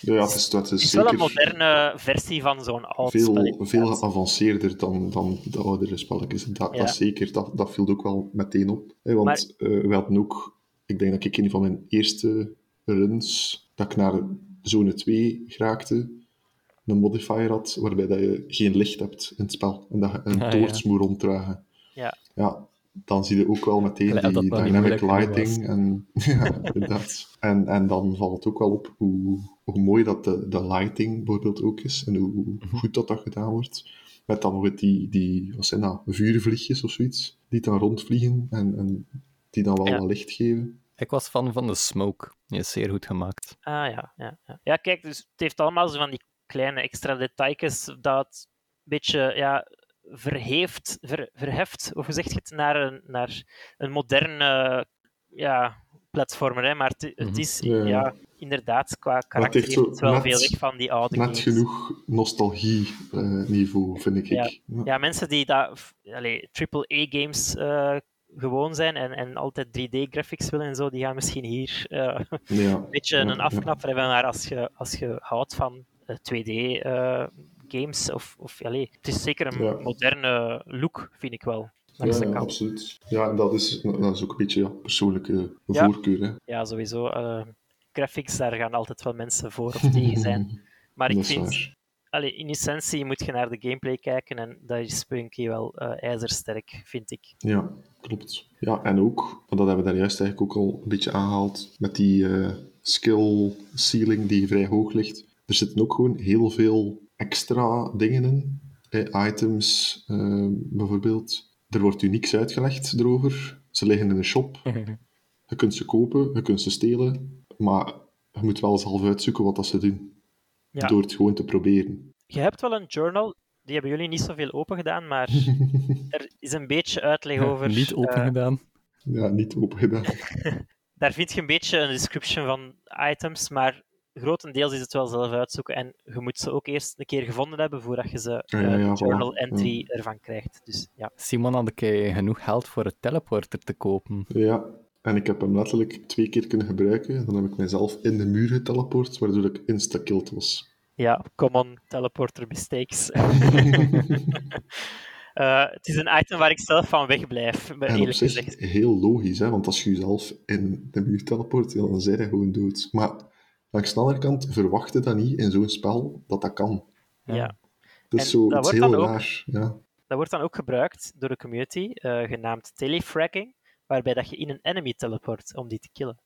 Speaker 2: Ja, ja, het is, het is,
Speaker 4: wel
Speaker 2: zeker
Speaker 4: een moderne versie van zo'n oud
Speaker 2: veel,
Speaker 4: spelletje.
Speaker 2: veel geavanceerder dan, dan de oudere spelletjes. Dat,
Speaker 4: Ja.
Speaker 2: dat zeker, dat, dat viel ook wel meteen op. Hè, want eh, we hadden ook, ik denk dat ik een van mijn eerste runs, dat ik naar zone 2 geraakte, een modifier had waarbij dat je geen licht hebt in het spel en dat je een
Speaker 3: Ah,
Speaker 2: toorts moet ronddragen.
Speaker 4: Ja.
Speaker 2: ja, dan zie je ook wel meteen
Speaker 3: Allee,
Speaker 2: die dynamic lighting. En, ja, inderdaad. En, en dan valt het ook wel op hoe, hoe mooi dat de, de lighting bijvoorbeeld ook is en hoe
Speaker 3: Mhm.
Speaker 2: goed dat dat gedaan wordt. Met dan nog die, die wat zijn dat, vuurvliegjes of zoiets, die dan rondvliegen en, en die dan wel
Speaker 4: Ja.
Speaker 2: wat licht geven.
Speaker 3: Ik was fan van de Smoke. Die is zeer goed gemaakt.
Speaker 4: Ah ja, ja, ja. Ja, kijk, dus het heeft allemaal zo van die kleine extra detailjes dat een beetje ja, verheeft, ver, verheft, of hoe zeg je het, naar een, naar een moderne ja, platformer. Hè? Maar het, het
Speaker 3: Mhm.
Speaker 4: is
Speaker 2: Ja,
Speaker 4: inderdaad, qua karakter
Speaker 2: heeft
Speaker 4: het wel
Speaker 2: net-
Speaker 4: veel weg van die oude
Speaker 2: Net
Speaker 4: games.
Speaker 2: genoeg nostalgie-niveau, vind ik.
Speaker 4: Ja.
Speaker 2: ik. Ja.
Speaker 4: Ja, mensen die dat, AAA-games eh gewoon zijn en, en altijd 3D-graphics willen en zo, die gaan misschien hier eh,
Speaker 2: Ja.
Speaker 4: een beetje een afknapper hebben. Maar als je, als je houdt van 2D-games, of, of allee, het is zeker een
Speaker 2: Ja.
Speaker 4: moderne look, vind ik wel.
Speaker 2: Ja, absoluut. Ja, en dat is, dat is ook een beetje ja, persoonlijke voorkeur. Hè.
Speaker 4: Ja, sowieso. eh, graphics, daar gaan altijd wel mensen voor of tegen zijn. Maar ik vind, allee, in essentie moet je naar de gameplay kijken en dat is Spelunky wel eh, ijzersterk, vind ik.
Speaker 2: Ja, klopt. Ja, en ook, want dat hebben we daar juist eigenlijk ook al een beetje aangehaald, met die eh, skill ceiling die vrij hoog ligt. Er zitten ook gewoon heel veel extra dingen in. Eh, items, eh, bijvoorbeeld. Er wordt u niks uitgelegd erover. Ze liggen in een shop. Je kunt ze kopen, je kunt ze stelen, maar je moet wel zelf uitzoeken wat dat ze doen.
Speaker 4: Ja.
Speaker 2: Door het gewoon te proberen.
Speaker 4: Je hebt wel een journal, die hebben jullie niet zoveel open gedaan, maar er is een beetje uitleg over.
Speaker 3: Niet open
Speaker 4: eh,
Speaker 3: gedaan.
Speaker 2: Ja, niet open gedaan.
Speaker 4: daar vind je een beetje een description van items, maar grotendeels is het wel zelf uitzoeken. En je moet ze ook eerst een keer gevonden hebben voordat je ze
Speaker 2: ja,
Speaker 4: eh,
Speaker 2: ja,
Speaker 4: journal
Speaker 2: voilà.
Speaker 4: entry ervan krijgt. Dus ja.
Speaker 3: Simon had ik genoeg geld voor het teleporter te kopen.
Speaker 2: Ja, en ik heb hem letterlijk twee keer kunnen gebruiken. Dan heb ik mezelf in de muur geteleport, waardoor ik insta-killed was.
Speaker 4: Ja, common teleporter mistakes. Eh, het is een item waar ik zelf van wegblijf, maar
Speaker 2: En op
Speaker 4: eerlijk
Speaker 2: zich
Speaker 4: gezegd.
Speaker 2: heel logisch, hè? want als je jezelf in de muur teleport, dan zijn je gewoon dood. Maar langs de andere kant verwacht je dat niet in zo'n spel dat dat kan.
Speaker 4: Ja.
Speaker 2: Dat is
Speaker 4: En
Speaker 2: zo
Speaker 4: dat wordt
Speaker 2: heel
Speaker 4: dan ook-.
Speaker 2: Ja.
Speaker 4: Dat wordt dan ook gebruikt door de community, eh, genaamd telefragging, waarbij dat je in een enemy teleport om die te killen.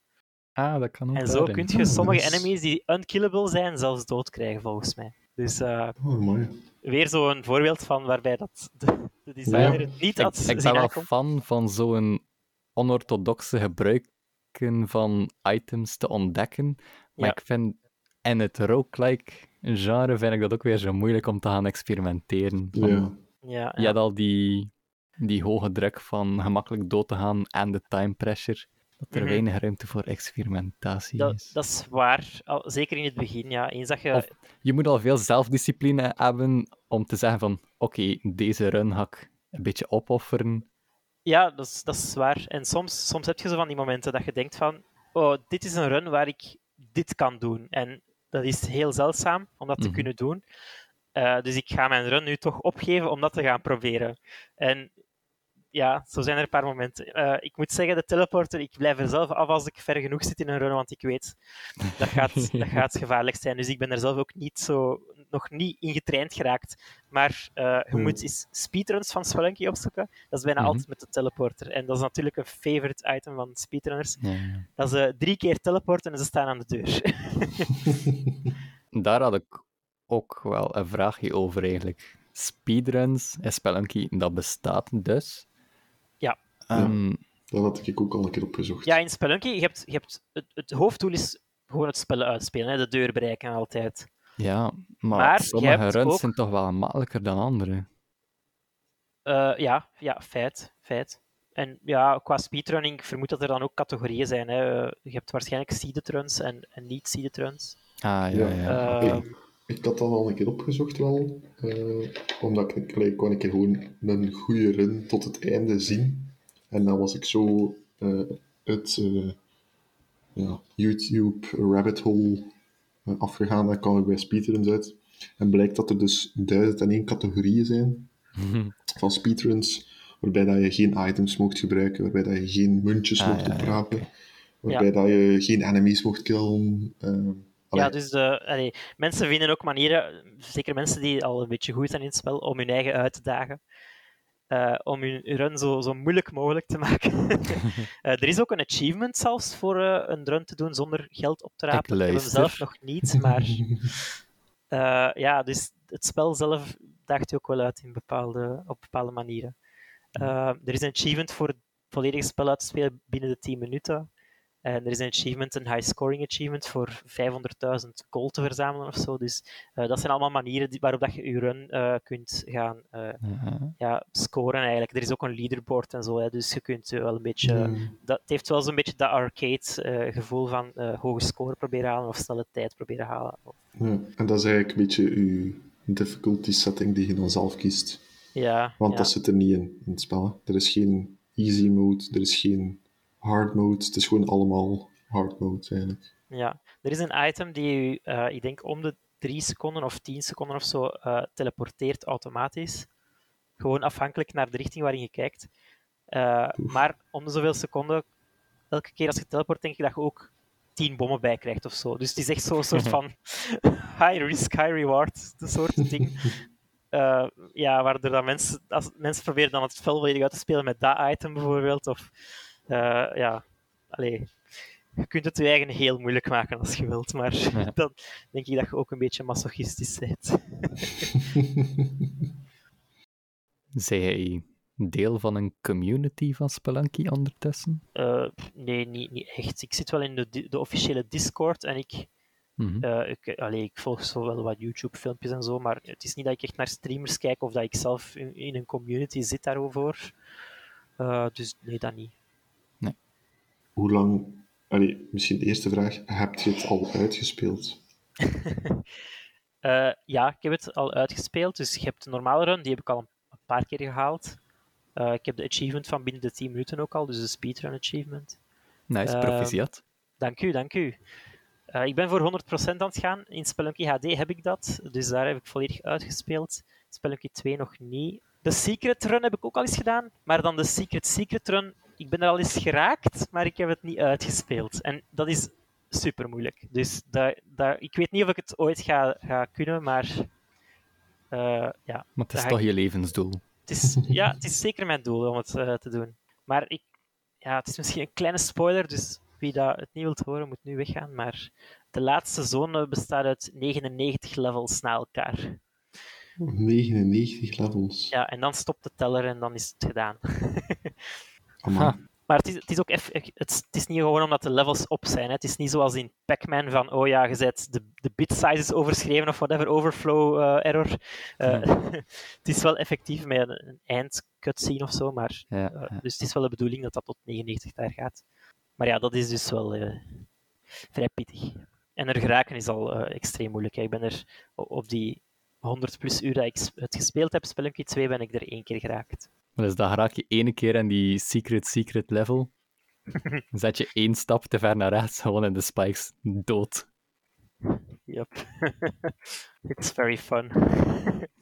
Speaker 3: Ah, dat kan ook
Speaker 4: En zo
Speaker 3: daarin.
Speaker 4: kun je
Speaker 2: Ah,
Speaker 4: sommige enemies die unkillable zijn, zelfs doodkrijgen, volgens mij. Dus eh,
Speaker 2: Oh, mooi.
Speaker 4: weer zo'n voorbeeld van waarbij dat de, de designer
Speaker 2: Ja.
Speaker 4: het niet
Speaker 3: Ik,
Speaker 4: had
Speaker 3: ik
Speaker 4: zien
Speaker 3: ben wel fan van zo'n onorthodoxe gebruiken van items te ontdekken. Maar
Speaker 4: Ja.
Speaker 3: ik vind in het roguelike genre vind ik dat ook weer zo moeilijk om te gaan experimenteren. Van,
Speaker 2: Ja.
Speaker 4: Ja,
Speaker 3: Je
Speaker 4: ja.
Speaker 3: hebt al die, die hoge druk van gemakkelijk dood te gaan en de time pressure. Dat er
Speaker 4: Mhm.
Speaker 3: weinig ruimte voor experimentatie
Speaker 4: Dat,
Speaker 3: is.
Speaker 4: dat is waar, al, zeker in het begin. Ja. Eens dat je...
Speaker 3: Of- Je moet al veel zelfdiscipline hebben om te zeggen van oké, deze run ga ik een beetje opofferen.
Speaker 4: Ja, dat is, dat is waar. En soms, soms heb je zo van die momenten dat je denkt van oh, dit is een run waar ik dit kan doen. En dat is heel zeldzaam om dat te
Speaker 3: Mhm.
Speaker 4: kunnen doen. Eh, dus ik ga mijn run nu toch opgeven om dat te gaan proberen. En ja, zo zijn er een paar momenten. Eh, ik moet zeggen, de teleporter, ik blijf er zelf af als ik ver genoeg zit in een run, want ik weet, dat gaat, dat gaat gevaarlijk zijn. Dus ik ben er zelf ook niet zo, nog niet in getraind geraakt. Maar eh, je
Speaker 2: Hmm.
Speaker 4: moet eens speedruns van Spelunky opzoeken. Dat is bijna
Speaker 3: Mhm.
Speaker 4: altijd met de teleporter. En dat is natuurlijk een favorite item van speedrunners.
Speaker 3: Ja, ja.
Speaker 4: Dat ze drie keer teleporten en ze staan aan de deur.
Speaker 3: Daar had ik ook wel een vraagje over eigenlijk. Speedruns en Spelunky, dat bestaat dus.
Speaker 4: Ja.
Speaker 3: Ehm,
Speaker 2: Dat had ik ook al een keer opgezocht.
Speaker 4: ja, in Spelunky, je hebt, je hebt het, het hoofddoel is gewoon het spellen uitspelen, hè, de deur bereiken altijd.
Speaker 3: Ja, maar,
Speaker 4: Maar
Speaker 3: sommige runs
Speaker 4: ook-
Speaker 3: zijn toch wel makkelijker dan andere.
Speaker 4: Eh, ja, ja, feit, feit. En ja, qua speedrunning, ik vermoed dat er dan ook categorieën zijn. Hè. Eh, Je hebt waarschijnlijk seeded runs en, en niet-seeded runs.
Speaker 3: Ah, ja,
Speaker 2: Ja.
Speaker 3: ja.
Speaker 4: Ehm,
Speaker 2: Ik, ik had dat al een keer opgezocht wel, eh, omdat ik, ik kon een keer gewoon een goede run tot het einde zien. En dan was ik zo eh het eh, ja, YouTube rabbit hole eh, afgegaan, dan kwam ik bij speedruns uit. En blijkt dat er dus duizend en één categorieën zijn van speedruns, waarbij dat je geen items mocht gebruiken, waarbij dat je geen muntjes
Speaker 3: Ah,
Speaker 2: mocht
Speaker 3: ja, ja,
Speaker 2: oprapen, waarbij dat je geen enemies mocht killen. eh,
Speaker 4: ja, dus de, allee, mensen vinden ook manieren, zeker mensen die al een beetje goed zijn in het spel, om hun eigen uit te dagen. Eh, om hun run zo, zo moeilijk mogelijk te maken. Eh, er is ook een achievement zelfs voor eh, een run te doen zonder geld op te rapen. Ik, heb hem zelf nog niet, maar ja, dus het spel zelf daagt je ook wel uit in bepaalde, op bepaalde manieren. Er is een achievement voor het volledige spel uit te spelen binnen de 10 minuten. En er is een achievement, een high scoring achievement voor 500.000 gold te verzamelen of zo. Dus eh, dat zijn allemaal manieren die, waarop dat je je run eh, kunt gaan eh,
Speaker 3: Ja.
Speaker 4: ja, scoren eigenlijk. Er is ook een leaderboard en zo, hè, dus je kunt eh, wel een beetje... Dat, het heeft wel zo'n beetje dat arcade eh, gevoel van eh, hoge score proberen halen of snelle tijd proberen halen.
Speaker 2: Ja, en dat is eigenlijk een beetje uw difficulty setting die je dan zelf kiest.
Speaker 4: Ja,
Speaker 2: Want
Speaker 4: ja.
Speaker 2: dat zit er niet in, in het spel. hè. Er is geen easy mode, er is geen hard mode. Het is gewoon allemaal hard mode eigenlijk.
Speaker 4: Ja, er is een item die u, eh, ik denk, om de 3 seconden of 10 seconden of zo eh, teleporteert automatisch. Gewoon afhankelijk naar de richting waarin je kijkt. Eh, maar om de zoveel seconden, elke keer als je teleport, denk ik dat je ook tien bommen bij krijgt of zo. Dus het is echt zo'n soort van high risk, high reward de soort ding. Uh, ja, waardoor dat mensen, als mensen proberen dan het spel volledig uit te spelen met dat item bijvoorbeeld. Of uh, ja, allee, je kunt het je eigen heel moeilijk maken als je wilt, maar ja. dan denk ik dat je ook een beetje masochistisch bent.
Speaker 3: Zij jij deel van een community van Spelunky ondertussen?
Speaker 4: Uh, nee, niet, niet echt. Ik zit wel in de, de officiële Discord en ik, mm -hmm. uh, ik, allee, ik volg zo wel wat YouTube-filmpjes en zo, maar het is niet dat ik echt naar streamers kijk of dat ik zelf in, in een community zit daarover. Uh, dus nee, dat niet.
Speaker 2: Hoe lang, allee, misschien de eerste vraag, heb je het al uitgespeeld?
Speaker 4: ja, ik heb het al uitgespeeld. Dus je hebt de normale run, die heb ik al een paar keer gehaald. Uh, ik heb de achievement van binnen de 10 minuten ook al, dus de speedrun achievement.
Speaker 3: Nice, proficiat. Uh,
Speaker 4: dank u, dank u. Uh, ik ben voor 100% aan het gaan. In Spelunky HD heb ik dat, dus daar heb ik volledig uitgespeeld. Spelunky 2 nog niet. De Secret Run heb ik ook al eens gedaan, maar dan de Secret Secret Run, ik ben er al eens geraakt, maar ik heb het niet uitgespeeld. En dat is super moeilijk. Dus dat, dat, ik weet niet of ik het ooit ga, ga kunnen, maar uh, ja.
Speaker 3: Maar het is toch je levensdoel?
Speaker 4: Het is, ja, het is zeker mijn doel om het uh, te doen. Maar ik, ja, het is misschien een kleine spoiler, dus wie dat het niet wilt horen, moet nu weggaan. Maar de laatste zone bestaat uit 99 levels na elkaar.
Speaker 2: 99 levels?
Speaker 4: Ja, en dan stopt de teller en dan is het gedaan. Maar het is, het is ook eff, het, is niet gewoon omdat de levels op zijn. Hè. Het is niet zoals in Pac-Man van, oh ja, je zet de, de bit size is overschreven of whatever, overflow uh, error. Uh, het is wel effectief met een, een eindcutscene of zo, maar,
Speaker 3: ja, ja.
Speaker 4: Uh, dus het is wel de bedoeling dat dat tot 99 daar gaat. Maar ja, dat is dus wel vrij pittig. En er geraken is al extreem moeilijk. Hè. Ik ben er op die 100 plus uur dat ik het gespeeld heb, Spelunky 2, ben ik er één keer geraakt.
Speaker 3: Dus dan raak je ene keer in die secret, secret level. Dan zet je één stap te ver naar rechts, gewoon in de spikes dood.
Speaker 4: Yep. It's very fun.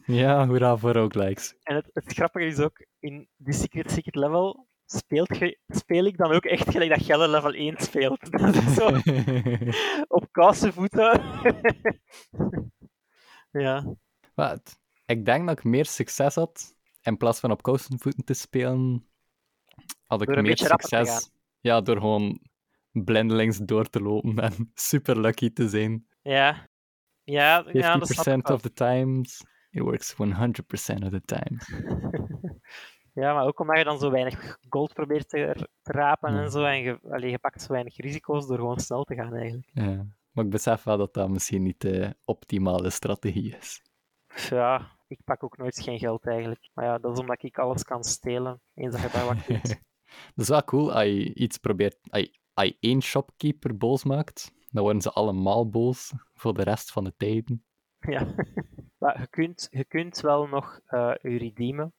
Speaker 3: ja, hoera voor roguelikes.
Speaker 4: En het, het grappige is ook, in die secret, secret level speelt ge, speel ik dan ook echt gelijk dat Gelle level 1 speelt. zo op koude voeten. ja.
Speaker 3: Wat? Ik denk dat ik meer succes had in plaats van op voeten te spelen, had ik meer succes. Ja, door gewoon blindelings door te lopen en super lucky te zijn.
Speaker 4: Ja, ja, 50%
Speaker 3: ja dat of the times, it works 100% of the time.
Speaker 4: ja, maar ook omdat je dan zo weinig gold probeert te, te rapen ja. en zo, en je, allee, je pakt zo weinig risico's door gewoon snel te gaan eigenlijk.
Speaker 3: Ja, maar ik besef wel dat dat misschien niet de optimale strategie is.
Speaker 4: Ja, ik pak ook nooit geen geld eigenlijk. Maar ja, dat is omdat ik alles kan stelen, eens dat je daar wat kunt.
Speaker 3: dat is wel cool, als je iets probeert... Als je, één shopkeeper boos maakt, dan worden ze allemaal boos voor de rest van de tijden.
Speaker 4: Ja, maar je kunt, je kunt wel nog uh, je redeemen.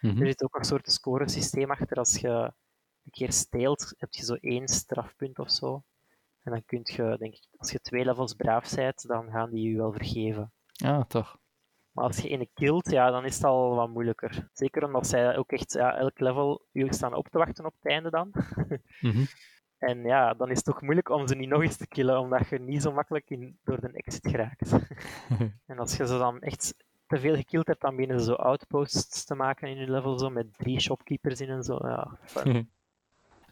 Speaker 4: Mm-hmm. Er zit ook een soort scoresysteem achter. Als je een keer steelt, heb je zo één strafpunt of zo. En dan kun je, denk ik, als je twee levels braaf bent, dan gaan die je wel vergeven.
Speaker 3: Ja, ah, toch.
Speaker 4: Maar als je ene killt, ja, dan is het al wat moeilijker. Zeker omdat zij ook echt ja, elk level u staan op te wachten op het einde dan.
Speaker 3: mm-hmm.
Speaker 4: En ja, dan is het toch moeilijk om ze niet nog eens te killen, omdat je niet zo makkelijk in, door de exit geraakt. en als je ze dan echt te veel gekillt hebt, dan beginnen ze zo outposts te maken in je level, zo, met drie shopkeepers in en zo. Ja,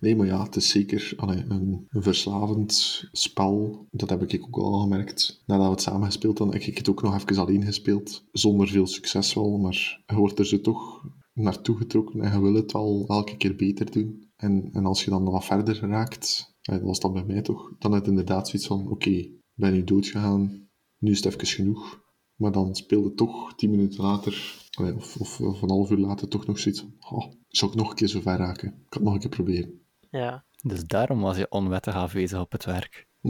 Speaker 2: Nee, maar ja, het is zeker allee, een, verslavend spel. Dat heb ik ook al gemerkt. Nadat we het samen gespeeld dan heb ik het ook nog even alleen gespeeld. Zonder veel succes wel, maar je wordt er zo toch naartoe getrokken en je wil het al elke keer beter doen. En, en als je dan wat verder raakt, dat was dat bij mij toch, dan het inderdaad zoiets van, oké, okay, ben nu doodgegaan, nu is het even genoeg. Maar dan speelde toch tien minuten later, of, of, of, een half uur later, toch nog zoiets van, oh, zou ik nog een keer zo ver raken? Ik kan het nog een keer proberen.
Speaker 4: Ja.
Speaker 3: Dus daarom was je onwettig afwezig op het werk.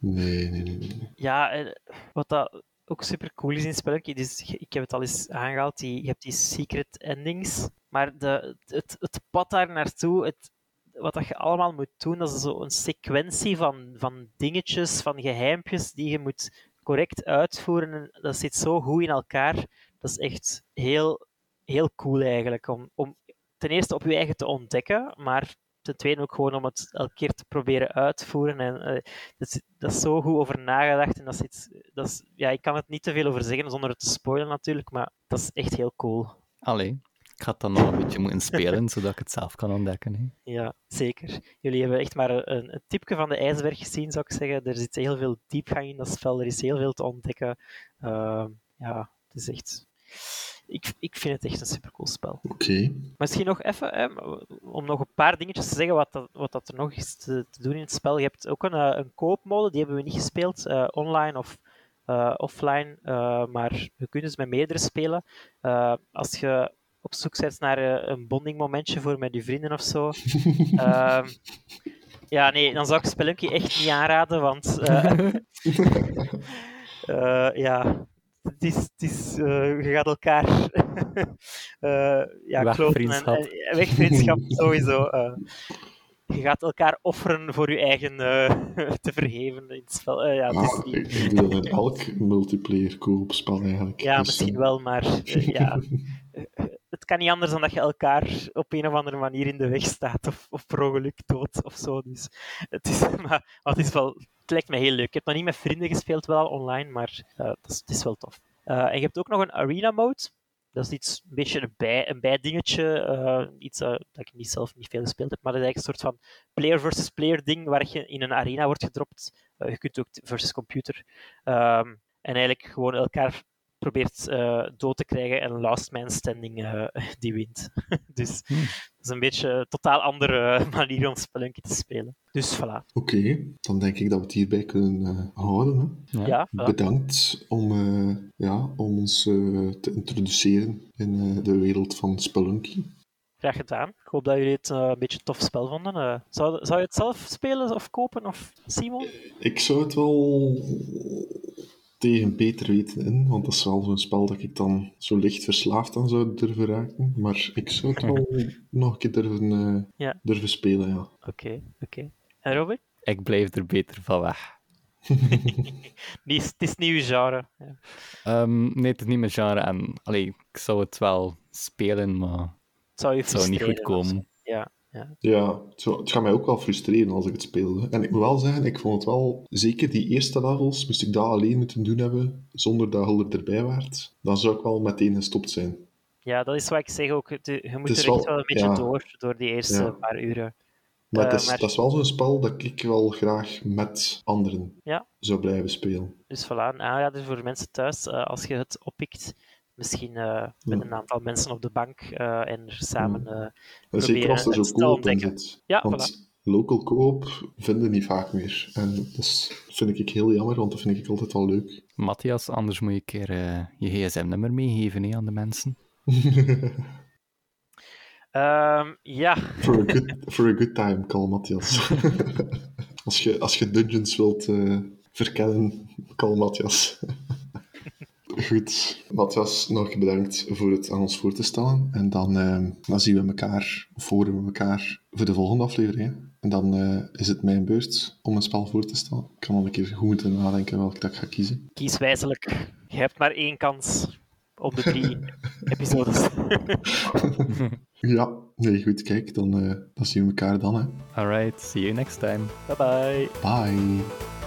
Speaker 2: nee, nee, nee,
Speaker 4: Ja, wat dat ook super cool is in spelletje, dus ik heb het al eens aangehaald, die, je hebt die secret endings, maar de, het, het pad daar naartoe, het, wat dat je allemaal moet doen, dat is zo een sequentie van, van dingetjes, van geheimpjes die je moet correct uitvoeren. Dat zit zo goed in elkaar. Dat is echt heel, heel cool eigenlijk. Om, om ten eerste op je eigen te ontdekken, maar ten tweede ook gewoon om het elke keer te proberen uitvoeren. En, eh, dat, is, dat is zo goed over nagedacht. En dat is iets, dat is, ja, ik kan het niet te veel over zeggen zonder het te spoilen natuurlijk, maar dat is echt heel cool.
Speaker 3: Allee, ik ga het dan nog een beetje moeten spelen, zodat ik het zelf kan ontdekken. Hè.
Speaker 4: Ja, zeker. Jullie hebben echt maar een, een tipje van de ijsberg gezien, zou ik zeggen. Er zit heel veel diepgang in dat spel, er is heel veel te ontdekken. Ehm, ja, het is echt... Ik, ik vind het echt een supercool spel.
Speaker 2: Oké.
Speaker 4: Misschien nog even, hè, om nog een paar dingetjes te zeggen wat, dat, wat dat er nog is te, te doen in het spel. Je hebt ook een, eh, een koopmode, die hebben we niet gespeeld, eh, online of eh, offline, maar je kunt dus met meerdere spelen. Als je op zoek bent naar een bonding momentje voor met je vrienden of zo. Ehm, ja, nee, dan zou ik Spelunky echt niet aanraden, want ja, het is, het is, eh, je gaat elkaar eh ja, en,
Speaker 3: Wegvriendschap.
Speaker 4: en- wegvriendschap sowieso. eh. je gaat elkaar offeren voor je eigen eh, te verheven in het spel. Eh, ja, het is
Speaker 2: Ah,
Speaker 4: niet-
Speaker 2: ik dat in elk multiplayer koopspel eigenlijk.
Speaker 4: Ja,
Speaker 2: Dus,
Speaker 4: misschien wel, maar ja. Het kan niet anders dan dat je elkaar op een of andere manier in de weg staat of, of per ongeluk dood of zo. Dus het is, maar, het is wel, het lijkt me heel leuk. Ik heb nog niet met vrienden gespeeld, wel online, maar eh, het, is, het is wel tof. Eh, en je hebt ook nog een arena mode. Dat is iets, een beetje een, bij, een bijdingetje. eh, iets dat ik niet zelf niet veel gespeeld heb. Maar dat is eigenlijk een soort van player versus player ding waar je in een arena wordt gedropt. Je kunt ook versus computer. Ehm, en eigenlijk gewoon elkaar probeert eh, dood te krijgen en last man standing eh, die wint. dus
Speaker 3: Hmm.
Speaker 4: dat is een beetje een totaal andere eh, manier om Spelunky te spelen. Dus voilà.
Speaker 2: Oké, dan denk ik dat we het hierbij kunnen eh, houden. Hè.
Speaker 3: Ja.
Speaker 4: Ja, voilà.
Speaker 2: Bedankt om, eh, ja, om ons eh, te introduceren in eh, de wereld van Spelunky.
Speaker 4: graag gedaan. Ik hoop dat jullie het eh, een beetje een tof spel vonden. Eh, zou, zou je het zelf spelen of kopen? Of Simon?
Speaker 2: Ik zou het wel tegen beter weten in, want dat is wel zo'n spel dat ik dan zo licht verslaafd aan zou durven raken. Maar ik zou het wel nog een keer durven, eh,
Speaker 4: Ja.
Speaker 2: durven spelen, ja.
Speaker 4: Oké, oké. En Robin?
Speaker 3: Ik blijf er beter van weg.
Speaker 4: Het is nieuw genre. Ja.
Speaker 3: Ehm, nee, het is niet mijn genre. En, allee, ik zou het wel spelen, maar
Speaker 4: Het zou je
Speaker 3: het zou niet goed komen.
Speaker 4: Ja, ja.
Speaker 2: Ja, het, het gaat mij ook wel frustreren als ik het speelde. En ik moet wel zeggen, ik vond het wel... Zeker die eerste levels, moest ik dat alleen moeten doen hebben, zonder dat je er erbij waart, dan zou ik wel meteen gestopt zijn.
Speaker 4: ja, dat is wat ik zeg ook. Je moet er echt
Speaker 2: wel-
Speaker 4: wel een beetje
Speaker 2: ja.
Speaker 4: door, door die eerste
Speaker 2: Ja.
Speaker 4: paar uren.
Speaker 2: Maar,
Speaker 4: Eh,
Speaker 2: het is,
Speaker 4: maar-
Speaker 2: dat is wel zo'n spel dat ik wel graag met anderen
Speaker 4: Ja.
Speaker 2: zou blijven spelen.
Speaker 4: Dus voilà, een aanrader voor mensen thuis. eh, als je het oppikt, misschien eh, met
Speaker 2: Ja.
Speaker 4: een aantal mensen op de bank eh, en samen... eh,
Speaker 2: En
Speaker 4: Proberen
Speaker 2: zeker als er
Speaker 4: het
Speaker 2: zo
Speaker 4: ontdekken.
Speaker 2: zit.
Speaker 4: Ja,
Speaker 2: Want local co-op vinden niet vaak meer. En dat vind ik heel jammer, want dat vind ik altijd wel leuk.
Speaker 3: Matthias, anders moet je een keer eh, je gsm-nummer meegeven hè, aan de mensen.
Speaker 4: ehm, ja,
Speaker 2: For a good, for a good time, call Matthias. als, je, als je dungeons wilt eh, verkennen, call Matthias. Goed, Matthias, nog bedankt voor het aan ons voor te stellen. En dan, eh, dan zien we elkaar, of horen we elkaar voor de volgende aflevering. hè. En dan eh, is het mijn beurt om een spel voor te stellen. Ik kan nog een keer goed moeten nadenken welke dat ik ga kiezen.
Speaker 4: kies wijzelijk. Je hebt maar één kans op de drie episodes.
Speaker 2: Ja, nee, goed, kijk, dan, eh, dan zien we elkaar dan. Hè.
Speaker 3: Alright, see you next time.
Speaker 4: bye bye.
Speaker 2: Bye.